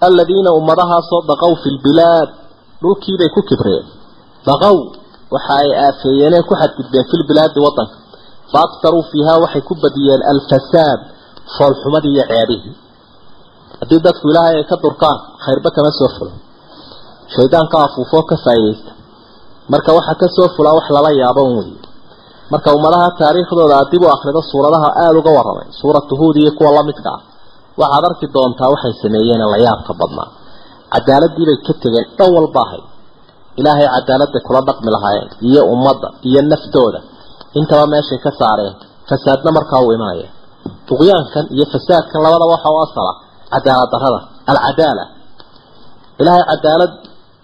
aladiina ummadahaasoo daqow fi lbilaad dhulkiibay ku kibreen. Daqow waxa ay aafeeyeenee ku xadgudbeen fi lbilaadi wadanka fa aktaruu fiihaa waxay ku badiyeen alfasaad foolxumadii iyo ceebihii haddii dadku ilaahay ay ka durkaan khayrba kama soo fulo. Shaydaanka afuufoo ka faa'iidaysta. Marka waxa ka soo fulaa wax lala yaabo un weeye. Marka ummadaha taariikhdooda dib u akhrido suuradaha aada uga warramay suuratu huud iyo kuwa lamidka ah waxaad arki doontaa waxay sameeyeen la yaabka badnaa cadaaladiibay ka tegeen dhan walba ahayd ilaahay cadaaladday kula dhaqmi lahaayeen iyo ummadda iyo naftooda. Intaba meeshay ka saareen fasaadna markaa uu imanaya duqyaankan iyo fasaadkan labadaba waxa u asala cadaalad darrada alcadaala. Ilaahay cadaalad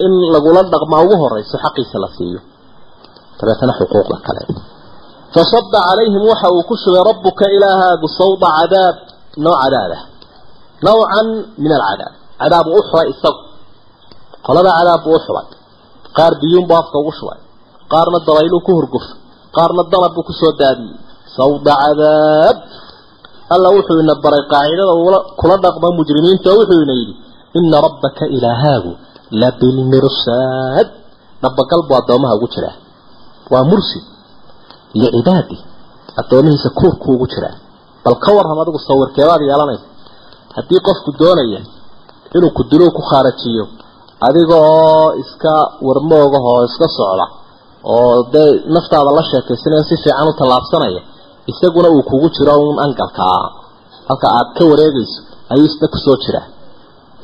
in lagula dhaqmaa ugu horeyso xaqiisa la siiyo. Dabeetana xuquuqda kale. Fasaba calayhim waxa uu ku shubay rabuka ilaahaagu sawda cadaab. Nooc cadaab ah nawcan min alcadaab cadaab uu u xulay isagu qolada cadaab buu u xulay qaar biyuunbuu afka ugu shubay qaarna dabayluu ku hurgufay qaarna dalab buu ku soo daadiyey sawda cadaab alla wuxuu ina baray qaacidada kula dhaqma mujrimiinta wuxuu ina yidhi ina rabbaka ilaahaagu labilmirsaad dhabagal buu addoomaha ugu jiraa waa mursid licibaadi addoomihiisa kuurku ugu jiraa bal ka warram adigu sawirkeebaad yeelanaysa haddii qofku doonaya inuu ku dilo ku khaarajiyo adiga oo iska warmoogahoo iska socda oo dee naftaada la sheekaysanaya si fiican u tallaabsanaya isaguna uu kugu jiro un angalkaa halka aad ka wareegayso ayuu isna ku soo jiraa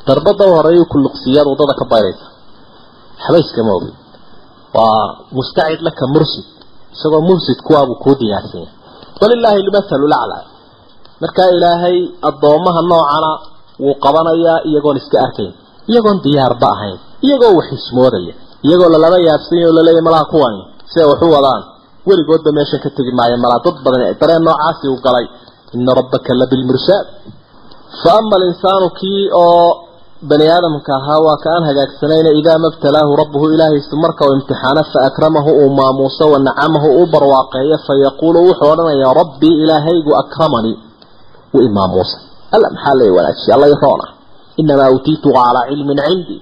darbada u horeeyu kulluqsiyaad waddada ka bayraysa waxba iskama ogin waa mustacid laka mursid isagoo mursid kuwaabuu kuu diyaarsan yahay. Walilaahi lmathalu laclaa markaa ilaahay addoomaha noocana wuu qabanayaa iyagoon iska arkayn iyagoon diyaarba ahayn iyagoo wax ismoodaya iyagoo lalaba yaabsanya oo laleeyahy malaha kuwani siday wax u wadaan weligoodba meesha ka tegi maayo malaa dad badan dareen noocaasi uu galay ina rabbaka labilmirsaad fa ama alinsaanu kii oo bani aadamka ahaa waa ka aan hagaagsanayna idaa mabtalaahu rabbuhu ilaahiisu marka uu imtixaano fa akramahu uu maamuuso wa nacamahu uu barwaaqeeyo fayaquulu wuxuu odhanayaa rabbii ilaahaygu akramanii wuu imaamuusay alla maxaa lay wanaajiya alla iroona inamaa utiituhu calaa cilmin cindii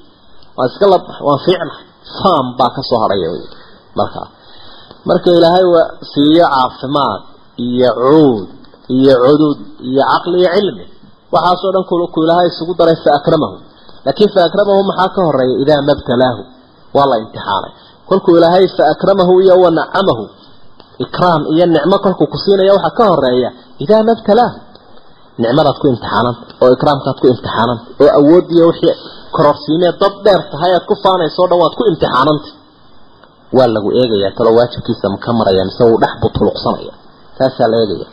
waan iska la waan fiicnahay faam baa ka soo hadhaya markaa marka ilaahay siiyo caafimaad iyo cuud iyo cudud iyo caqli iyo cilmi waxaasoo dhan ku ilaahay isugu daray fa akramahu. Laakiin fa akramahu maxaa ka horreeya idaa mabtalaahu. Waa la imtixaanay. Kolkuu ilaahay fa akramahu nicmadaad ku imtixaananta oo ikraamkaad ku imtixaananta oo awoodiya wixii kororsiimee dad dheer tahay aad ku faanayso o dhan waad ku imtixaananta. Waa lagu eegayaa talo waajibkiisa ka maraya mise wuu dhex taasaa la eegaya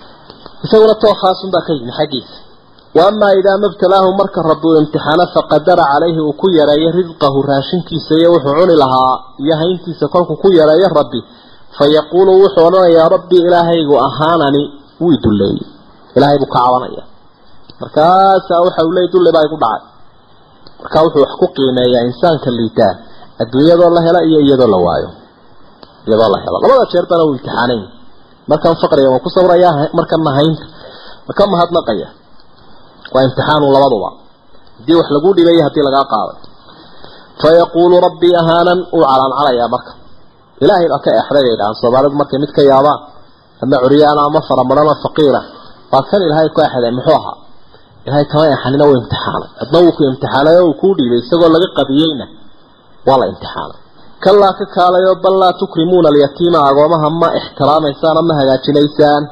isaguna too khaasunbaa ka yimi xaggiisa wa amaa idaa mabtalaahu marka rabbi uu imtixaano faqadara calayhi uu ku yareeyo risqahu raashinkiisa iyo wuxuu cuni lahaa iyo hayntiisa kolkuu ku yareeyo rabbi. Fa yaquulu wuxuu odhanayaa rabbii ilaahaygu ahaanani wuu idulleeyey ilaahay buu ka cabanaya markaasaa waxa uu leey dulli baa igu dhacay. Markaa wuxuu wax ku qiimeeyaa insaanka liitaa adduunyadoo la hela iyo iyadoo la waayo. Iyadoo la helo. Labada jeerbana wuu imtixaanay markan faqriga waan ku sabrayaa markana haynta maka mahadnaqaya waa imtixaanu labaduba. Haddii wax lagu dhibay haddii lagaa qaaday. Fa yaquulu rabbii ahaanan uu calaancalayaa marka. Ilaahay baa ka eexday bay soomaalidu markay mid ka yaabaan ama curyaana ama faramarana faqiira. Waa kan ilaahay ku exday muxuu ahaa ilaahay kama eexanina uu imtixaanay adna wuu ku imtixaanay oo uu kuu dhiibay isagoo laga qadiyeyna waa la imtixaanay kalaa ka kaalayo bal laa tukrimuuna alyatiima agoomaha ma ixtiraamaysaan ama hagaajinaysaan.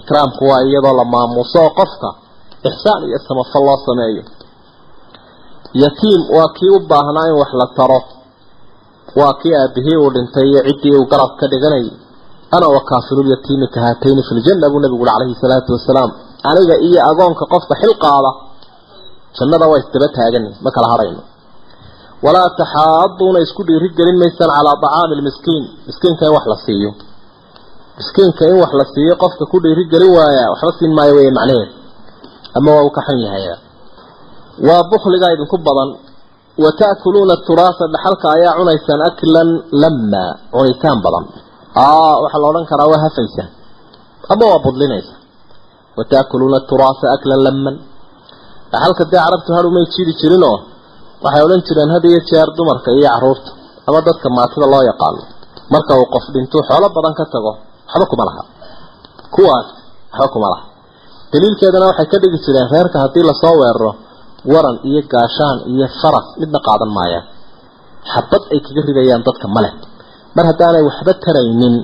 Ikraamku waa iyadoo la maamuuso oo qofka ixsaan iyo samafal loo sameeyo. Yatiim waa kii u baahnaa in wax la taro. Waa kii aabihii uu dhintay iyo ciddii uu garab ka dhiganayay ana wakaafilulyatiimi ka haatayni fi ljanna buu nabigu uri calayhi salaatu wasalaam aniga iyo agoonka qofka xil qaada jannada waa isdaba taagan ma kala hadhayno walaa taxaaduuna isku dhiiri gelin maysaan calaa dacaami lmiskiin miskiinka in wax la siiyo. Miskiinka in wax la siiyo qofka ku dhiiri gelin waaya waxba siin maayo wey macnaheed. Ama waa uu ka xun yahay. Waa bukligaa idinku badan. Wa ta'kuluuna turaasa dhaxalka ayaa cunaysaan aklan lama cunitaan badan. Waxaa la odhan karaa waa hafaysaan ama waa budlinaysa wa ta'kuluuna turaasa aklan laman dhaxalka dee carabtu har umay jiri jirinoo waxay odhan jireen had iyo jeer dumarka iyo carruurta ama dadka maatida loo yaqaano marka uu qof dhintuu xoolo badan ka tago waxba kuma laha kuwaas waxba kuma laha daliilkeedana waxay ka dhigi jireen reerka haddii la soo weeraro waran iyo gaashaan iyo faras midna qaadan maayaan xabad ay kaga ridayaan dadka male mar haddaanay waxba taraynin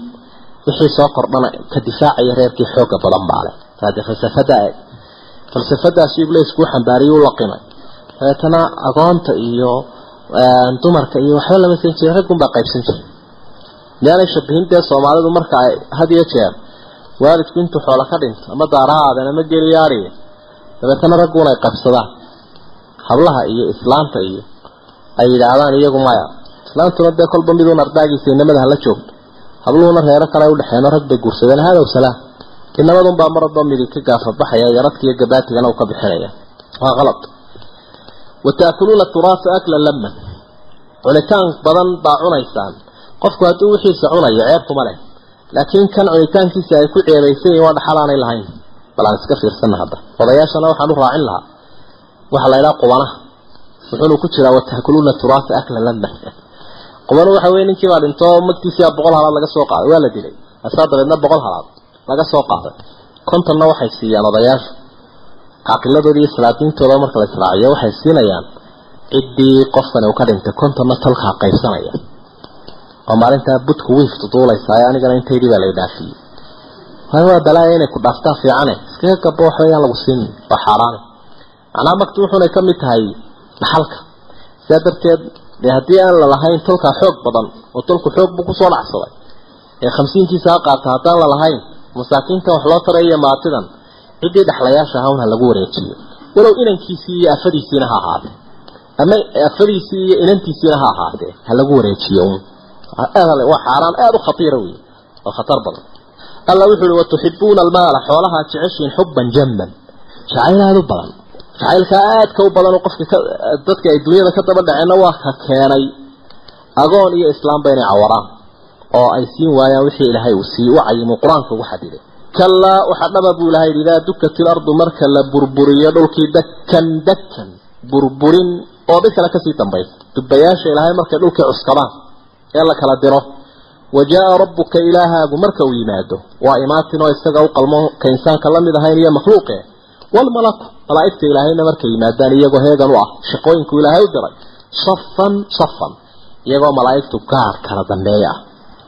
wixii soo kordhana ka difaacaya reerkii xooga badan baale hade falsafada falsafadaasi iblaysku xambaariyay u laqimay dabeetana agoonta iyo dumarka iyo waxba lama siin jirin raggunbaa qaybsan jiray miyaanay shabihin dee soomaalidu marka ay had iyo jeer waalidku intuu xoolo ka dhinto ama daarahaadeen ama geliyaariya dabeetana ragguun ay qabsadaan hablaha iyo islaanta iyo ay yidhaahdaan iyagu maya islaantuna dee kolba miduun ardaagiisa inamada hala joogto habluhuna reero kale udhexeeno rag bay guursadeen hadow salaam inamadunbaa maradoo midig ka gaafabaxaya iyo gabaatigana uu ka bixinaya. Waa qalad wa taakuluuna turaasa akla laman cunitaan badan baa cunaysaan. Qofku hadduu wixiisa cunayo ceebkuma leh. Laakiin kan cunitaankiisa ay ku ceebaysan yihiin waa dhaxal aanay lahayn. Bal aan iska fiirsana hadda. Odayaashana waxaan u raacin lahaa. Waxaa la idhaha qubanaha ku jiraa watahkuluuna turaasa akla laman qubanu waxa weye ninkii baa dhintoo magtiisiyaa boqol halaad laga soo qaaday. Waa la dilay. Asaa dabeedna boqol halaad laga soo qaaday. Kontonna waxay siiyaan odayaasha caaqiladooda iyo salaadiintooda marka la israaciyo waxay siinayaan ciddii qofkani uu ka dhintay kontonna talkaa qaybsanaya. Oo maalintaa budku wiiftu duulaysaa anigana intaydii baa lay dhaafiyey. Waayo waa balaaya inay ku dhaaftaa fiicane. Iskaga gabo yaan lagu siinin waa xaaraane macnaha magti wuxuunay ka tahay dhaxalka sidaa darteed haddii aan lalahayn tolkaa xoog badan oo tolku xoog buu ku soo dhacsaday. Ee khamsiinkiisa ha qaata haddaan lalahayn masaakiintan wax loo taraya maatidan ciddii dhexlayaasha ahawna lagu wareejiyo. Walow inankiisii iyo afadiisiina ha ahaatee ama afadiisii iyo inantiisiina ha ahaatee ha lagu wareejiyo waa xaaraan aada u khatiira wey oo khatar badan. Alla wuxu uhi watuxibuuna almaala xoolahaa jeceshiin xubban jamman jacayl aada u badan. Jacaylkaa aadka u badan qofka dadka ay dunyada ka daba dhaceenna waa ka keenay. Agoon iyo islaamba inay cawaraan oo ay siin waayaan wixii ilaahay uu sii u cayimay qur'aanka ugu xadiday. Kalaa waxaa dhaba buu ilahay yidhi idaa dukat ilardu marka la burburiyo dhulkii dakan dakan burburin oo mid kale ka sii dambaysa dubayaasha ilaahay markay dhulkii cuskadaan ee la kala diro wa jaa rabbuka ilaahaagu marka uu yimaado waa imaatin oo isaga u qalmo ka insaanka la mid ahayn iyo makhluuqe. Walmalaku malaa'igta ilaahayna markay yimaadaan iyagoo heegan u ah shaqooyinku ilaahay u diray safan safan iyagoo malaa'igtu gaar kala dambeeya. ah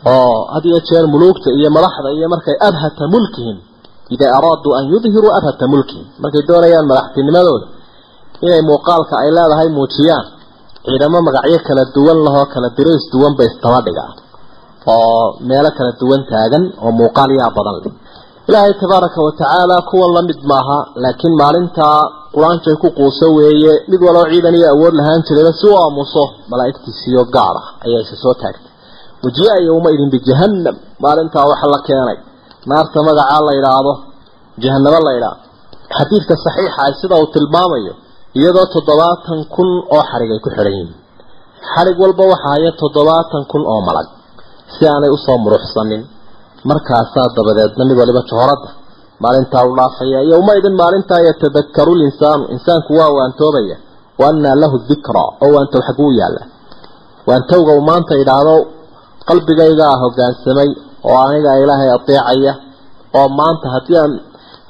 oo had iyo jeer muluugta iyo madaxda iyo markay abhata mulkihim idaa araaduu an yudhiruu abhata mulkihim. Markay doonayaan madaxtinimadooda inay muuqaalka ay leedahay muujiyaan ciidamo magacyo kala duwan lahoo kala dirays duwan bay istaba dhigaan. Oo meelo kala duwan taagan oo muuqaal yaa badan leh. Ilaahay tabaaraka wa tacaala kuwan la mid maaha laakiin maalintaa qur'aankay ku quuso weeye mid waloo ciidan iyo awood lahaan jirayba si u aamuso malaa'igtiisiyo gaar ah ayaa isa soo taagtay wajiya yowma idin bijahannam maalintaa waxa la keenay. Naarta magacaa la yidhaahdo jahanamo la yidhaahdo xadiidka saxiixa ah sida uu tilmaamayo iyadoo toddobaatan kun oo xarig ay ku xidhan yihiin. Xarig walba waxa haya toddobaatan kun oo malag si aanay u soo muruxsanin. Markaasaa dabadeedna mid waliba johoradda maalintaa u dhaafaya yowmaidin maalintaa yatadakaru linsaanu. Insaanku waa waantoobaya. Wa lahu dikraa oo waantow xaguu yaalla. Waantowga uu maanta idhaahdo qalbigaygaa hoggaansamay oo aniga ilaahay adeecaya oo maanta haddii aan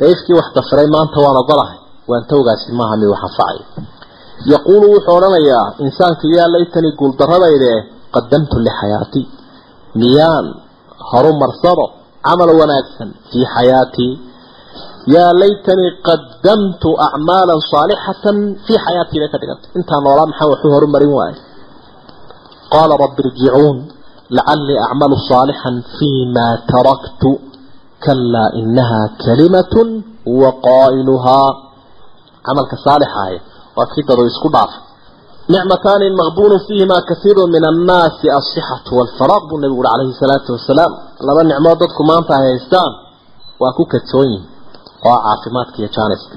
daifkii wax dafiray maanta waan ogolahay waantowgaasi maaha mid wax anfacaya yaquulu wuxuu odhanayaa insaanka yaa laytanii guuldaradayde qadamtu lixayaatii miyaan horumarsado camal wanaagsan fii xayaatii yaa laytanii qadamtu acmaalan saalixatan fii xayaatii ka dhiganta intaan noolaa maxaa waxu horumarin waaye? Qaala rabbi irjicuun lacalii acmalu saalixan fima taraktu kalaa inaha kalimatun huwa qaa'iluhaa camalka saalixa ah waa kii dadu isku dhaafay nicmataani maqbuunu fiihimaa kasiiru min annaasi alsixatu waalfaraaq buu nabigu uri calayhi salaatu wasalaam laba nicmood dadku maanta ay haystaan waa ku kadsoon yihiin oo caafimaadka iyo jaaniska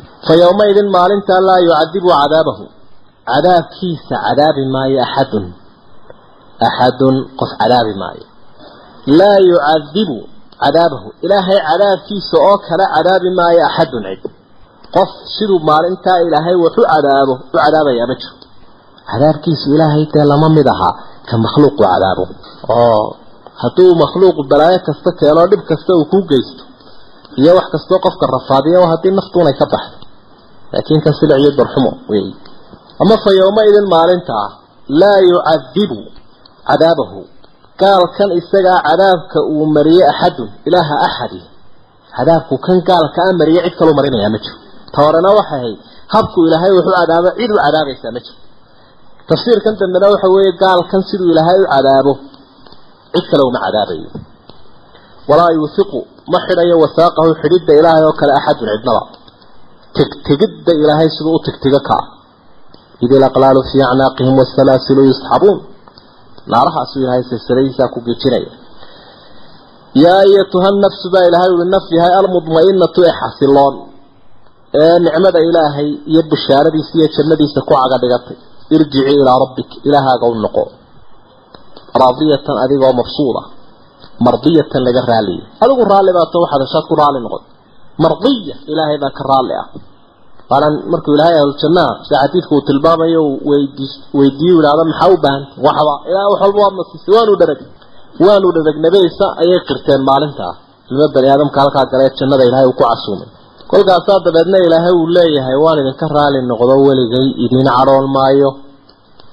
fa axadun qof cadaabi maayo laa yucadibu cadaabahu ilaahay cadaabkiisa oo kale cadaabi maayo axadun cid qof siduu maalintaa ilaahay wax u cadaabo u cadaabayaa ma jiro cadaabkiisu ilaahay dee lama mid ahaa ka makhluuqu cadaabo oo hadduu makhluuqu balaayo kasta keeno dhib kasta uu ku geysto iyo wax kastoo qofka rafaadiya haddii naftuunay ka baxdo laakiin ka silic iyo wey ama fa yowmaidin maalintaa laa yucadibu cadaabahu. Gaalkan isagaa cadaabka uu mariyey axadun ilaaha axadi. Cadaabku kan gaalka a mariye cid kaloo marinayaa ma jiro. Ta waxay ahayd habku ilaahay wuxuu cadaabo cid u cadaabaysaa ma jiro. Tafsiirkan dambena waxa weeye gaalkan siduu ilaahay u cadaabo cid kale uma cadaabayo. Walaa yuusiqu ma xidhayo wasaaqahu xidhidda ilaahay oo kale axadun cidnaba. Tigtigidda ilaahay siduu u tigtiga kaa id ilaqlaalu fii acnaaqihim wasalaasilu yusxabuun naarahaasuu ilaahay silsiladiisaa ku gejinaya yaa ayatuha nafsu baa ilaahay ui naf yahay almudma'inatu ee xasiloon. Ee nicmada ilaahay iyo bishaaradiisa iyo jannadiisa ku caga dhigatay. Irjici ilaa rabbik ilaahaaga u noqo. Raadiyatan adigoo mabsuuda. Mardiyatan laga raaliya adigu raalli baato waxaad heshaad ku raalli noqon. Mardiya ilaahay baa ka raalli ah waanan markuu ilaahay ahluljannaha sida xadiidku uu tilmaamayo weydiiyu idhahda maxaa u baahanta waxba ilaah wax walba waad nasiisay waanu dharag waanu dharagnabaysa ayay qirteen maalintaa ilmo bani aadamka halkaa gale jannada ilaahay uu ku casuumay kolkaasaa dabeedna ilaahay uu leeyahay waan idinka raali noqdo weligay idiin cadhoon maayo.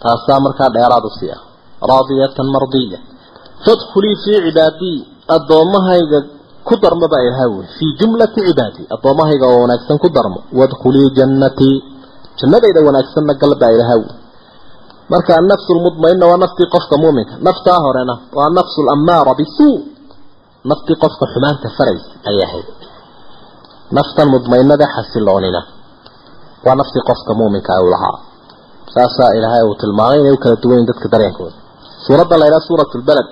Taasaa markaa dheeraad u sii ah raadiyatan mardiya. Fadkhulii fii cibaadii addoommahayga ku darmo baa ilahay wuli fii jumlati cibaadii addoommahayga oo wanaagsan ku darmo wadkhulii jannatii jannadayda wanaagsanna gal baa ilahay wuli marka annafsu lmudmaina waa naftii qofka muuminka naftaa horena waa nafsu lammaara bisuu naftii qofka xumaanta faraysa ayay ahayd naftan mudmainada xasiloonina waa naftii qofka muuminka u lahaa. Saasaa ilaahay uu tilmaamay inay u kala duwan dadka dareenkooda. Suuradda la yidhaha suurat lbaled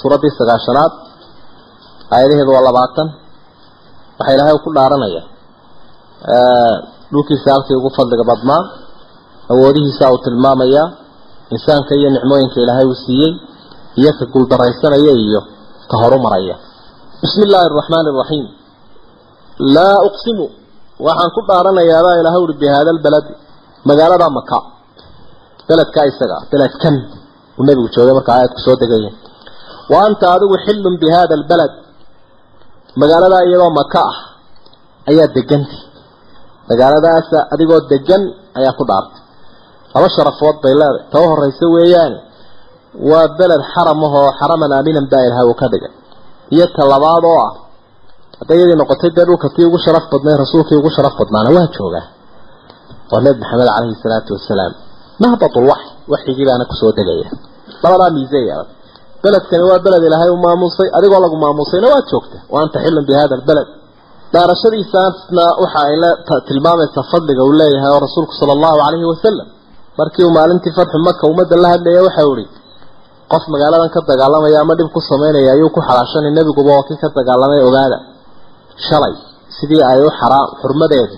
suuraddii sagaashanaad aayadaheedu waa labaatan. Waxaa ilaahay ku dhaaranaya dhulkiisa halkii ugu fadliga badnaa awoodihiisa uu tilmaamayaa insaanka iyo nicmooyinka ilaahay uu siiyey iyo ka guuldaraysanaya iyo ka horumaraya. Bismi illaahi araxmaani araxiim laa uqsimu waxaan ku dhaaranayaabaa ilahay uri bi haada albaladi magaalada maka beledkaa isaga beledkan uu nebigu joogay markaa aayadku soo degaya wa anta adigu xillun bi hada albalad magaaladaa iyadoo maka ah ayaa degantay magaaladaas adigoo degan ayaa ku dhaartay. Laba sharafood bay leedahay ta u horeysa weeyaane waa beled xaram ahoo xaraman aaminan baa ilahay uu ka dhigay. Iyo ta labaad oo ah hadday iyadii noqotay dee dhulka tii ugu sharaf badnay rasuulkii ugu sharaf badnaana waa joogaa. Waa nebi maxamed caleyhi salaatu wasalaam. Mahbatul waxy waxyigii baana ku soo degaya. Labadaa miise yeelay beledkani waa beled ilaahay u maamuusay adigoo lagu maamuusayna waad joogta. Wa anta xilun albeled dhaarashadiisaasna waxa ay tilmaamaysaa fadliga uu leeyahay oo rasuulku sala allahu calayhi wasalam markii uu maalintii fatxu maka ummadda la hadlaya waxau ihi qof magaaladan ka dagaalamaya ama dhib ku samaynaya ayuu ku xalaashanay nebiguba oo kii ka dagaalamay ogaada. Shalay sidii ay u xaraam xurmadeedu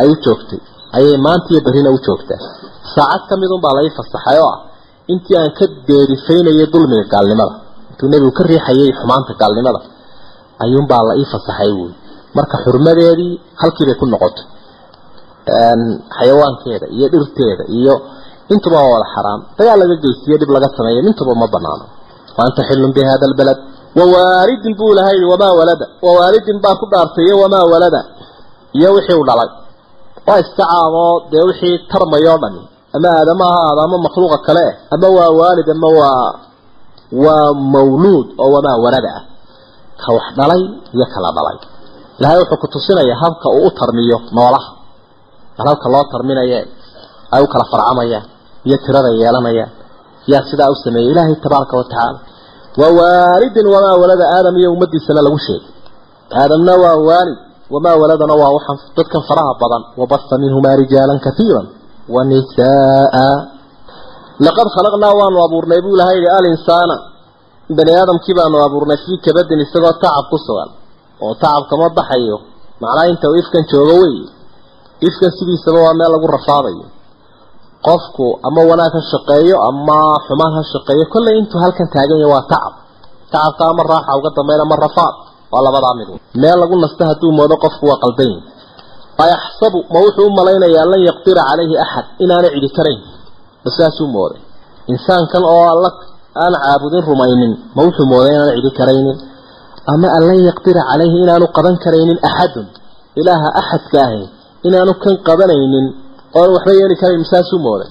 ay u joogtay ayay maanta iyo berrina u joogtaa. Saacad ka mid unbaa la ii fasaxay oo ah intii aan ka deerifaynayay dulmiga gaalnimada. Intuu nebigu ka riixayay xumaanta gaalnimada ayuunbaa la ii fasaxay wuuli marka xurmadeedii halkiibay ku noqotay. Xayawaankeeda iyo dhirteeda iyo intuba waa wada xaraam. Dagaal laga geystiyo dhib laga sameeyo intuba ma banaano. Wa anta xilun bi hada albalad wawaalidin buu lahay wamaa walada? Wawaalidin baa ku dhaartay iyo wamaa walada? Iyo wixii u dhalay. Waa iska caamoo dee wixii tarmayoo dhami ama aadama ha ahaado ama makhluuqa kale eh ama waa waalid ama waa waa mawluud oo wamaa walada ah. Ka wax dhalay iyo kala dhalay. Ilahay wuxuu ku tusinayaa habka uu u tarmiyo noolaha. Habka loo tarminaye ay u kala farcamayaan iyo tirada yeelanayaan yaa sidaa u sameeyey ilaahay tabaaraka wa tacaala. Waa waalidin wamaa walada aadam iyo ummadiisana lagu sheegay. Aadamna waa waalid wamaa waladana waa waxaan dadkan faraha badan wabasa minhumaa rijaalan kaiira wa nisaa laqad khalaqnaa waanu abuurnay buu ilahay yihi alinsaana bani aadamkii baanu abuurnay fii kabadin isagoo tacab ku sugan oo tacabka ma baxayo macnaa inta uu ifkan joogo wey ifkan sidiisaba waa meel lagu rafaadayo qofku ama wanaag ha shaqeeyo ama xumaan ha shaqeeyo kollay intuu halkan taagan yahay waa tacab tacabka ama raaxa uga dambeyn ama rafaad waa labadaa mid meel lagu nasto hadduu moodo qofku waa qaldan yahi ayaxsabu ma wuxuu u malaynayaa lan yaqdira calayhi axad inaanu cidi karayn ma saasuu mooday insaankan oo alla aan caabudin rumaynin ma wuxuu mooday inaanu cidi karaynin ama an lan yaqdira calayhi inaanu qaban karaynin axadun ilaaha axadka ahi inaanu kan qabanaynin oon waxba yeeli karayn saasuu mooday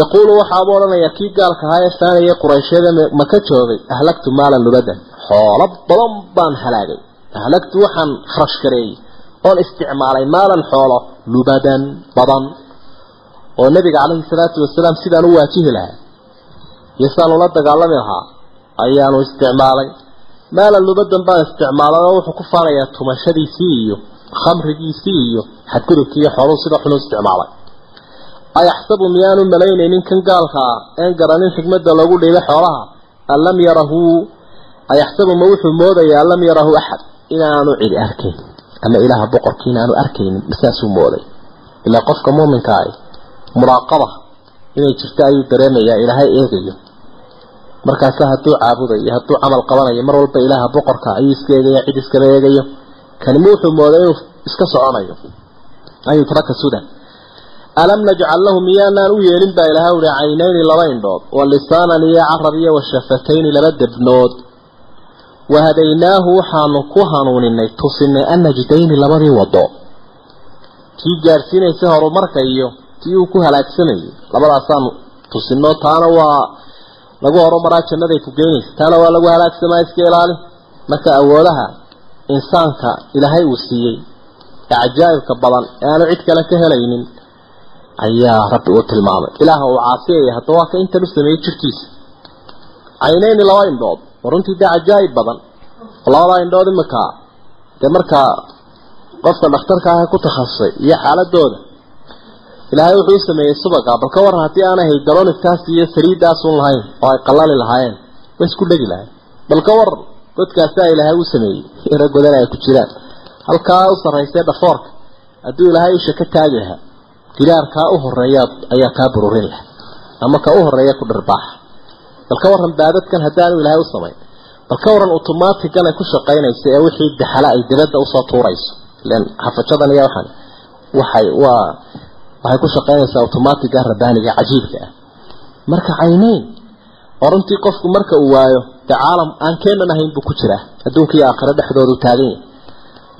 yaquulu waxaabuu odhanayaa kii gaalka ahaa ee faanayay qurayshyada maka joogay ahlagtu maalan lubadan xoolo badan baan halaagay ahlagtu waxaan kharash gareeyey oon isticmaalay maalan xoolo lubadan badan oo nabiga calayhi salaatu wasalaam sidaan u waajihi lahaa. Iyo sidaan ula dagaalami lahaa ayaanu isticmaalay. Maalan lubadan baan isticmaalay oo wuxuu ku faanayaa tumashadiisii iyo khamrigiisii iyo xadgudubkii iyo xooluhu sida xunu isticmaalay. Ayaxsabu miyaanu malaynaynin kan gaalka ah een garanin xikmadda loogu dhiibay xoolaha? An lam yarahu ayaxsabu ma wuxuu moodayaa an lam yarahu axad inaanu cidi arkayn ama ilaaha boqorkii inaanu arkaynin masaasuu mooday. Ilaa qofka muuminka ah muraaqaba inay jirto ayuu dareemayaa ilaahay eegayo. Markaasa hadduu caabudayo hadduu camal qabanayo mar walba ilaaha boqorka ayuu iska eegaya cid iskaba eegayo. Kanima wuxuu mooday inuu iska soconayo? An yutraka sudan alam najcal lahu miyaanaan u yeelin baa ilahay uhi caynayni laba indhood wa lisaanan iyo carab iyo wa shafatayni laba debnood wahadaynaahu waxaanu ku hanuuninay tusinay annajdayni labadii wado kii gaadhsiinaysay horumarka iyo kii uu ku halaagsamayay labadaasaanu tusino taana waa lagu horumaraa jannaday ku geynaysa taana waa lagu halaagsamaa iska ilaali marka awoodaha insaanka ilaahay uu siiyey ee cajaa'ibka badan ee aanu cid kale ka helaynin ayaa rabbi uu tilmaamay ilaaha uu caasiyaya haddaba waa ka intan u sameeyey jirkiisa caynayni laba indhood runtii dee cajaa'ib badan. Labadaa indhood iminkaa dee markaa qofka dhakhtarka ah ku takhasusay iyo xaaladooda ilaahay wuxuu u sameeyey subaga bal ka waran haddii aanay hydronictaas iyo saliidaasun lahayn oo ay qalali lahaayeen way isku dhegi lahayn. Bal ka waran godkaasaa ilaahay u sameeyey ira godan ay ku jiraan. Halkaa u sarraysay dhafoorka hadduu ilaahay isha ka taagi lahaa gidaarkaa u horreeya ayaa kaa bururin laha ama ka u horreeya ku dhirbaaxa bal ka waran baadadkan haddaanu ilaahay u samayn bal ka waran automatigan ay ku shaqaynayso ee wixii daxala ay dibadda u soo tuurayso. Ilan xafajadan iyo waxaan waxay waa waxay ku shaqaynaysaa automatiga rabbaaniga cajiibka ah. Marka caynayn oo runtii qofku marka uu waayo dee caalam aan keenan ahayn buu ku jiraa. Adduunka iyo aakhiro dhexdoodu taagan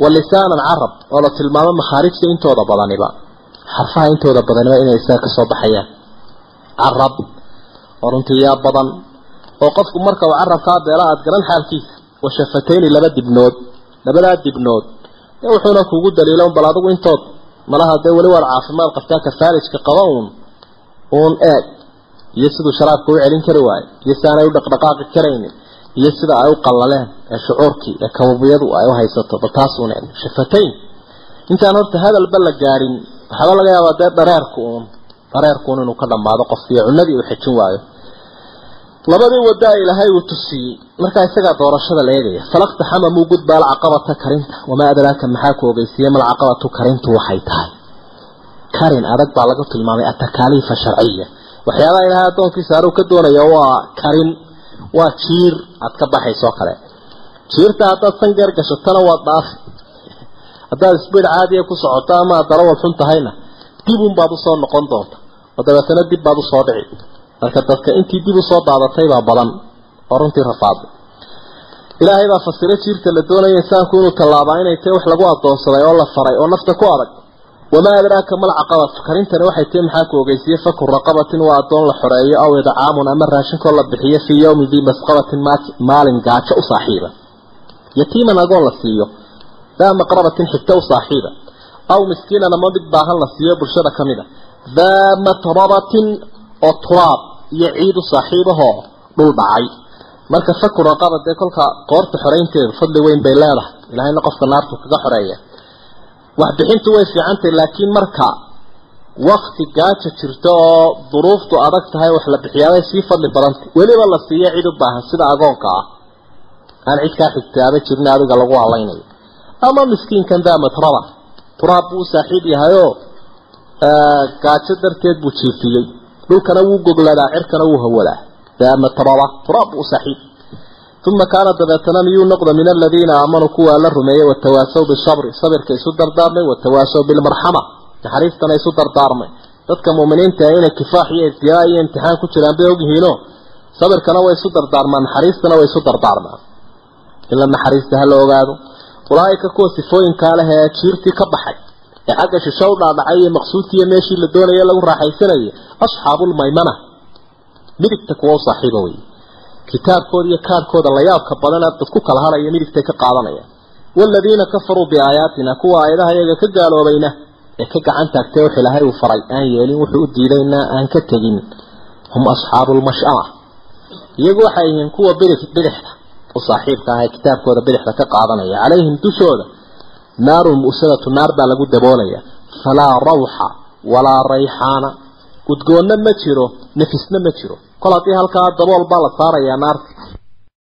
yahay wa carab oo la tilmaamo makhaarijta intooda badaniba. Xarfaha intooda badaniba inay isaga ka soo baxayaan. Carab oo runtii yaa badan oo qofku marka uu carabkaa beela aada garan xaalkiisa wa shafatayni laba dibnood labadaa dibnood. Wuxuuna kugu daliila un bal adigu intood malaha dee weli waad caafimaad qabtaa kafaalijka qaba uun uun eeg iyo siduu sharaabka u celin kari waayo iyo si aanay u dhaqdhaqaaqi karaynin iyo sida ay u qallaleen ee shucuurkii ee kababiyadu ay u haysato bal taasuun eeg shafatayn. Intaan horta hadalba la gaadhin waxaaba laga yaabaa dee dhareerku uun dhareerkuun inuu ka dhammaado qofkiiyo cunadii uu xejin waayo labadii wadaa ilaahay uu tusiyey markaa isagaa doorashada la eegaya. Falaqta xamamuu gudba alcaqabata karinta. Wamaa adraaka maxaa ku ogeysiiyey malcaqabatu karintu waxay tahay? Karin adag baa laga tilmaamay atakaaliifa sharciya waxyaabaha ilaahay addoonkiisa aruu ka doonaya waa karin waa jiir. Aad ka baxaysoo kale. Jiirta haddaad sangeer gashatana waad dhaafi. Haddaad sbiid caadiya ku socoto ama darawal xun tahayna dib un baad u soo noqon doonta. Oo dabeetana dib baad u soo dhici marka dadka intii dib u soo daadatay baa badan oo runtii rafaaday ilaahay baa fasiro jiirta la doonaya insaanku inuu tallaabaa inay tahay wax lagu adoonsaday oo la faray oo nafta ku adag. Wamaa adraaka malcaqabatu karintani waxay tahay maxaa ku ogeysiye? Faku raqabatin waa addoon la xoreeyo aw idcaamun ama raashinkoo la bixiyo fii yawmi dii masqabatin maalin gaajo u saaxiiba. Yatiiman agoon la siiyo daa maqrabatin xigta u saaxiiba. Aw miskiinan ama mid baahan la siiyo bulshada ka mid a daa matrabatin oo turaab iyo ciid u saaxiibahoo dhul dhacay. Marka faku raqaba dee kolka qoorta xoraynteedu fadli weyn bay leedahay. Ilaahayna qofka naartu kaga xoreeya. Waxbixintu way fiicantahy laakiin marka wakti gaaja jirto oo duruuftu adag tahay wax la bixiyaabay sii fadli badantay weliba la siiyo cid u baahan sida agoonka ah. Aan cid kaa xigtaaba jirin adiga lagu halaynayo ama miskiinkan daa matraba turaab buu u saaxiib yahayoo gaajo darteed buu jiifiyey dhulkana wuu gogladaa cirkana wuu hawadaa daa matraba turaab u saaxiib uma kaana dabeetana miyuu noqda min aladiina aamanuu kuwaa la rumeeyey watawaasaw bisabri sabirka isu dardaarmay watawaasaw bilmarxama naxariistana isu dardaarmay. Dadka muuminiinta ah inay kifaax iyo ibtilaa iyo imtixaan ku jiraan bay ogyihiino sabirkana way isu dardaarmaan naxariistana way isu dardaarmaan. Ila naxariista ha la ogaado. Ulaaika kuwa sifooyinkaa leh ee jiirtii ka baxay ee xagga shisho u dhaadhacay iyo maqsuudkiiyo meeshii la doonaya lagu raaxaysanayay asxaabulmaymana midigta kuwa u saaxiiba wey kitaabkooda iyo kaarkooda la yaabka badan dad ku kala haraya midigtay ka qaadanayaan. Waaladiina kafaruu biaayaatina kuwa aayadaha iyaga ka gaaloobayna ee ka gacan taagtay wax ilaahay uu faray aan yeelin wuxuu u diidayna aan ka tegin. Hum asxaabu lmash'ama iyagu waxay yihiin kuwa bidix bidixda. U saaxiibka ah ee kitaabkooda bidixda ka qaadanaya. Calayhim dushooda naarun mu'sadatu naar baa lagu daboolaya. Falaa rawxa walaa rayxaana. Udgoonna ma jiro nafisna ma jiro. Kol haddii halkaa dabool baa la saarayaa naarta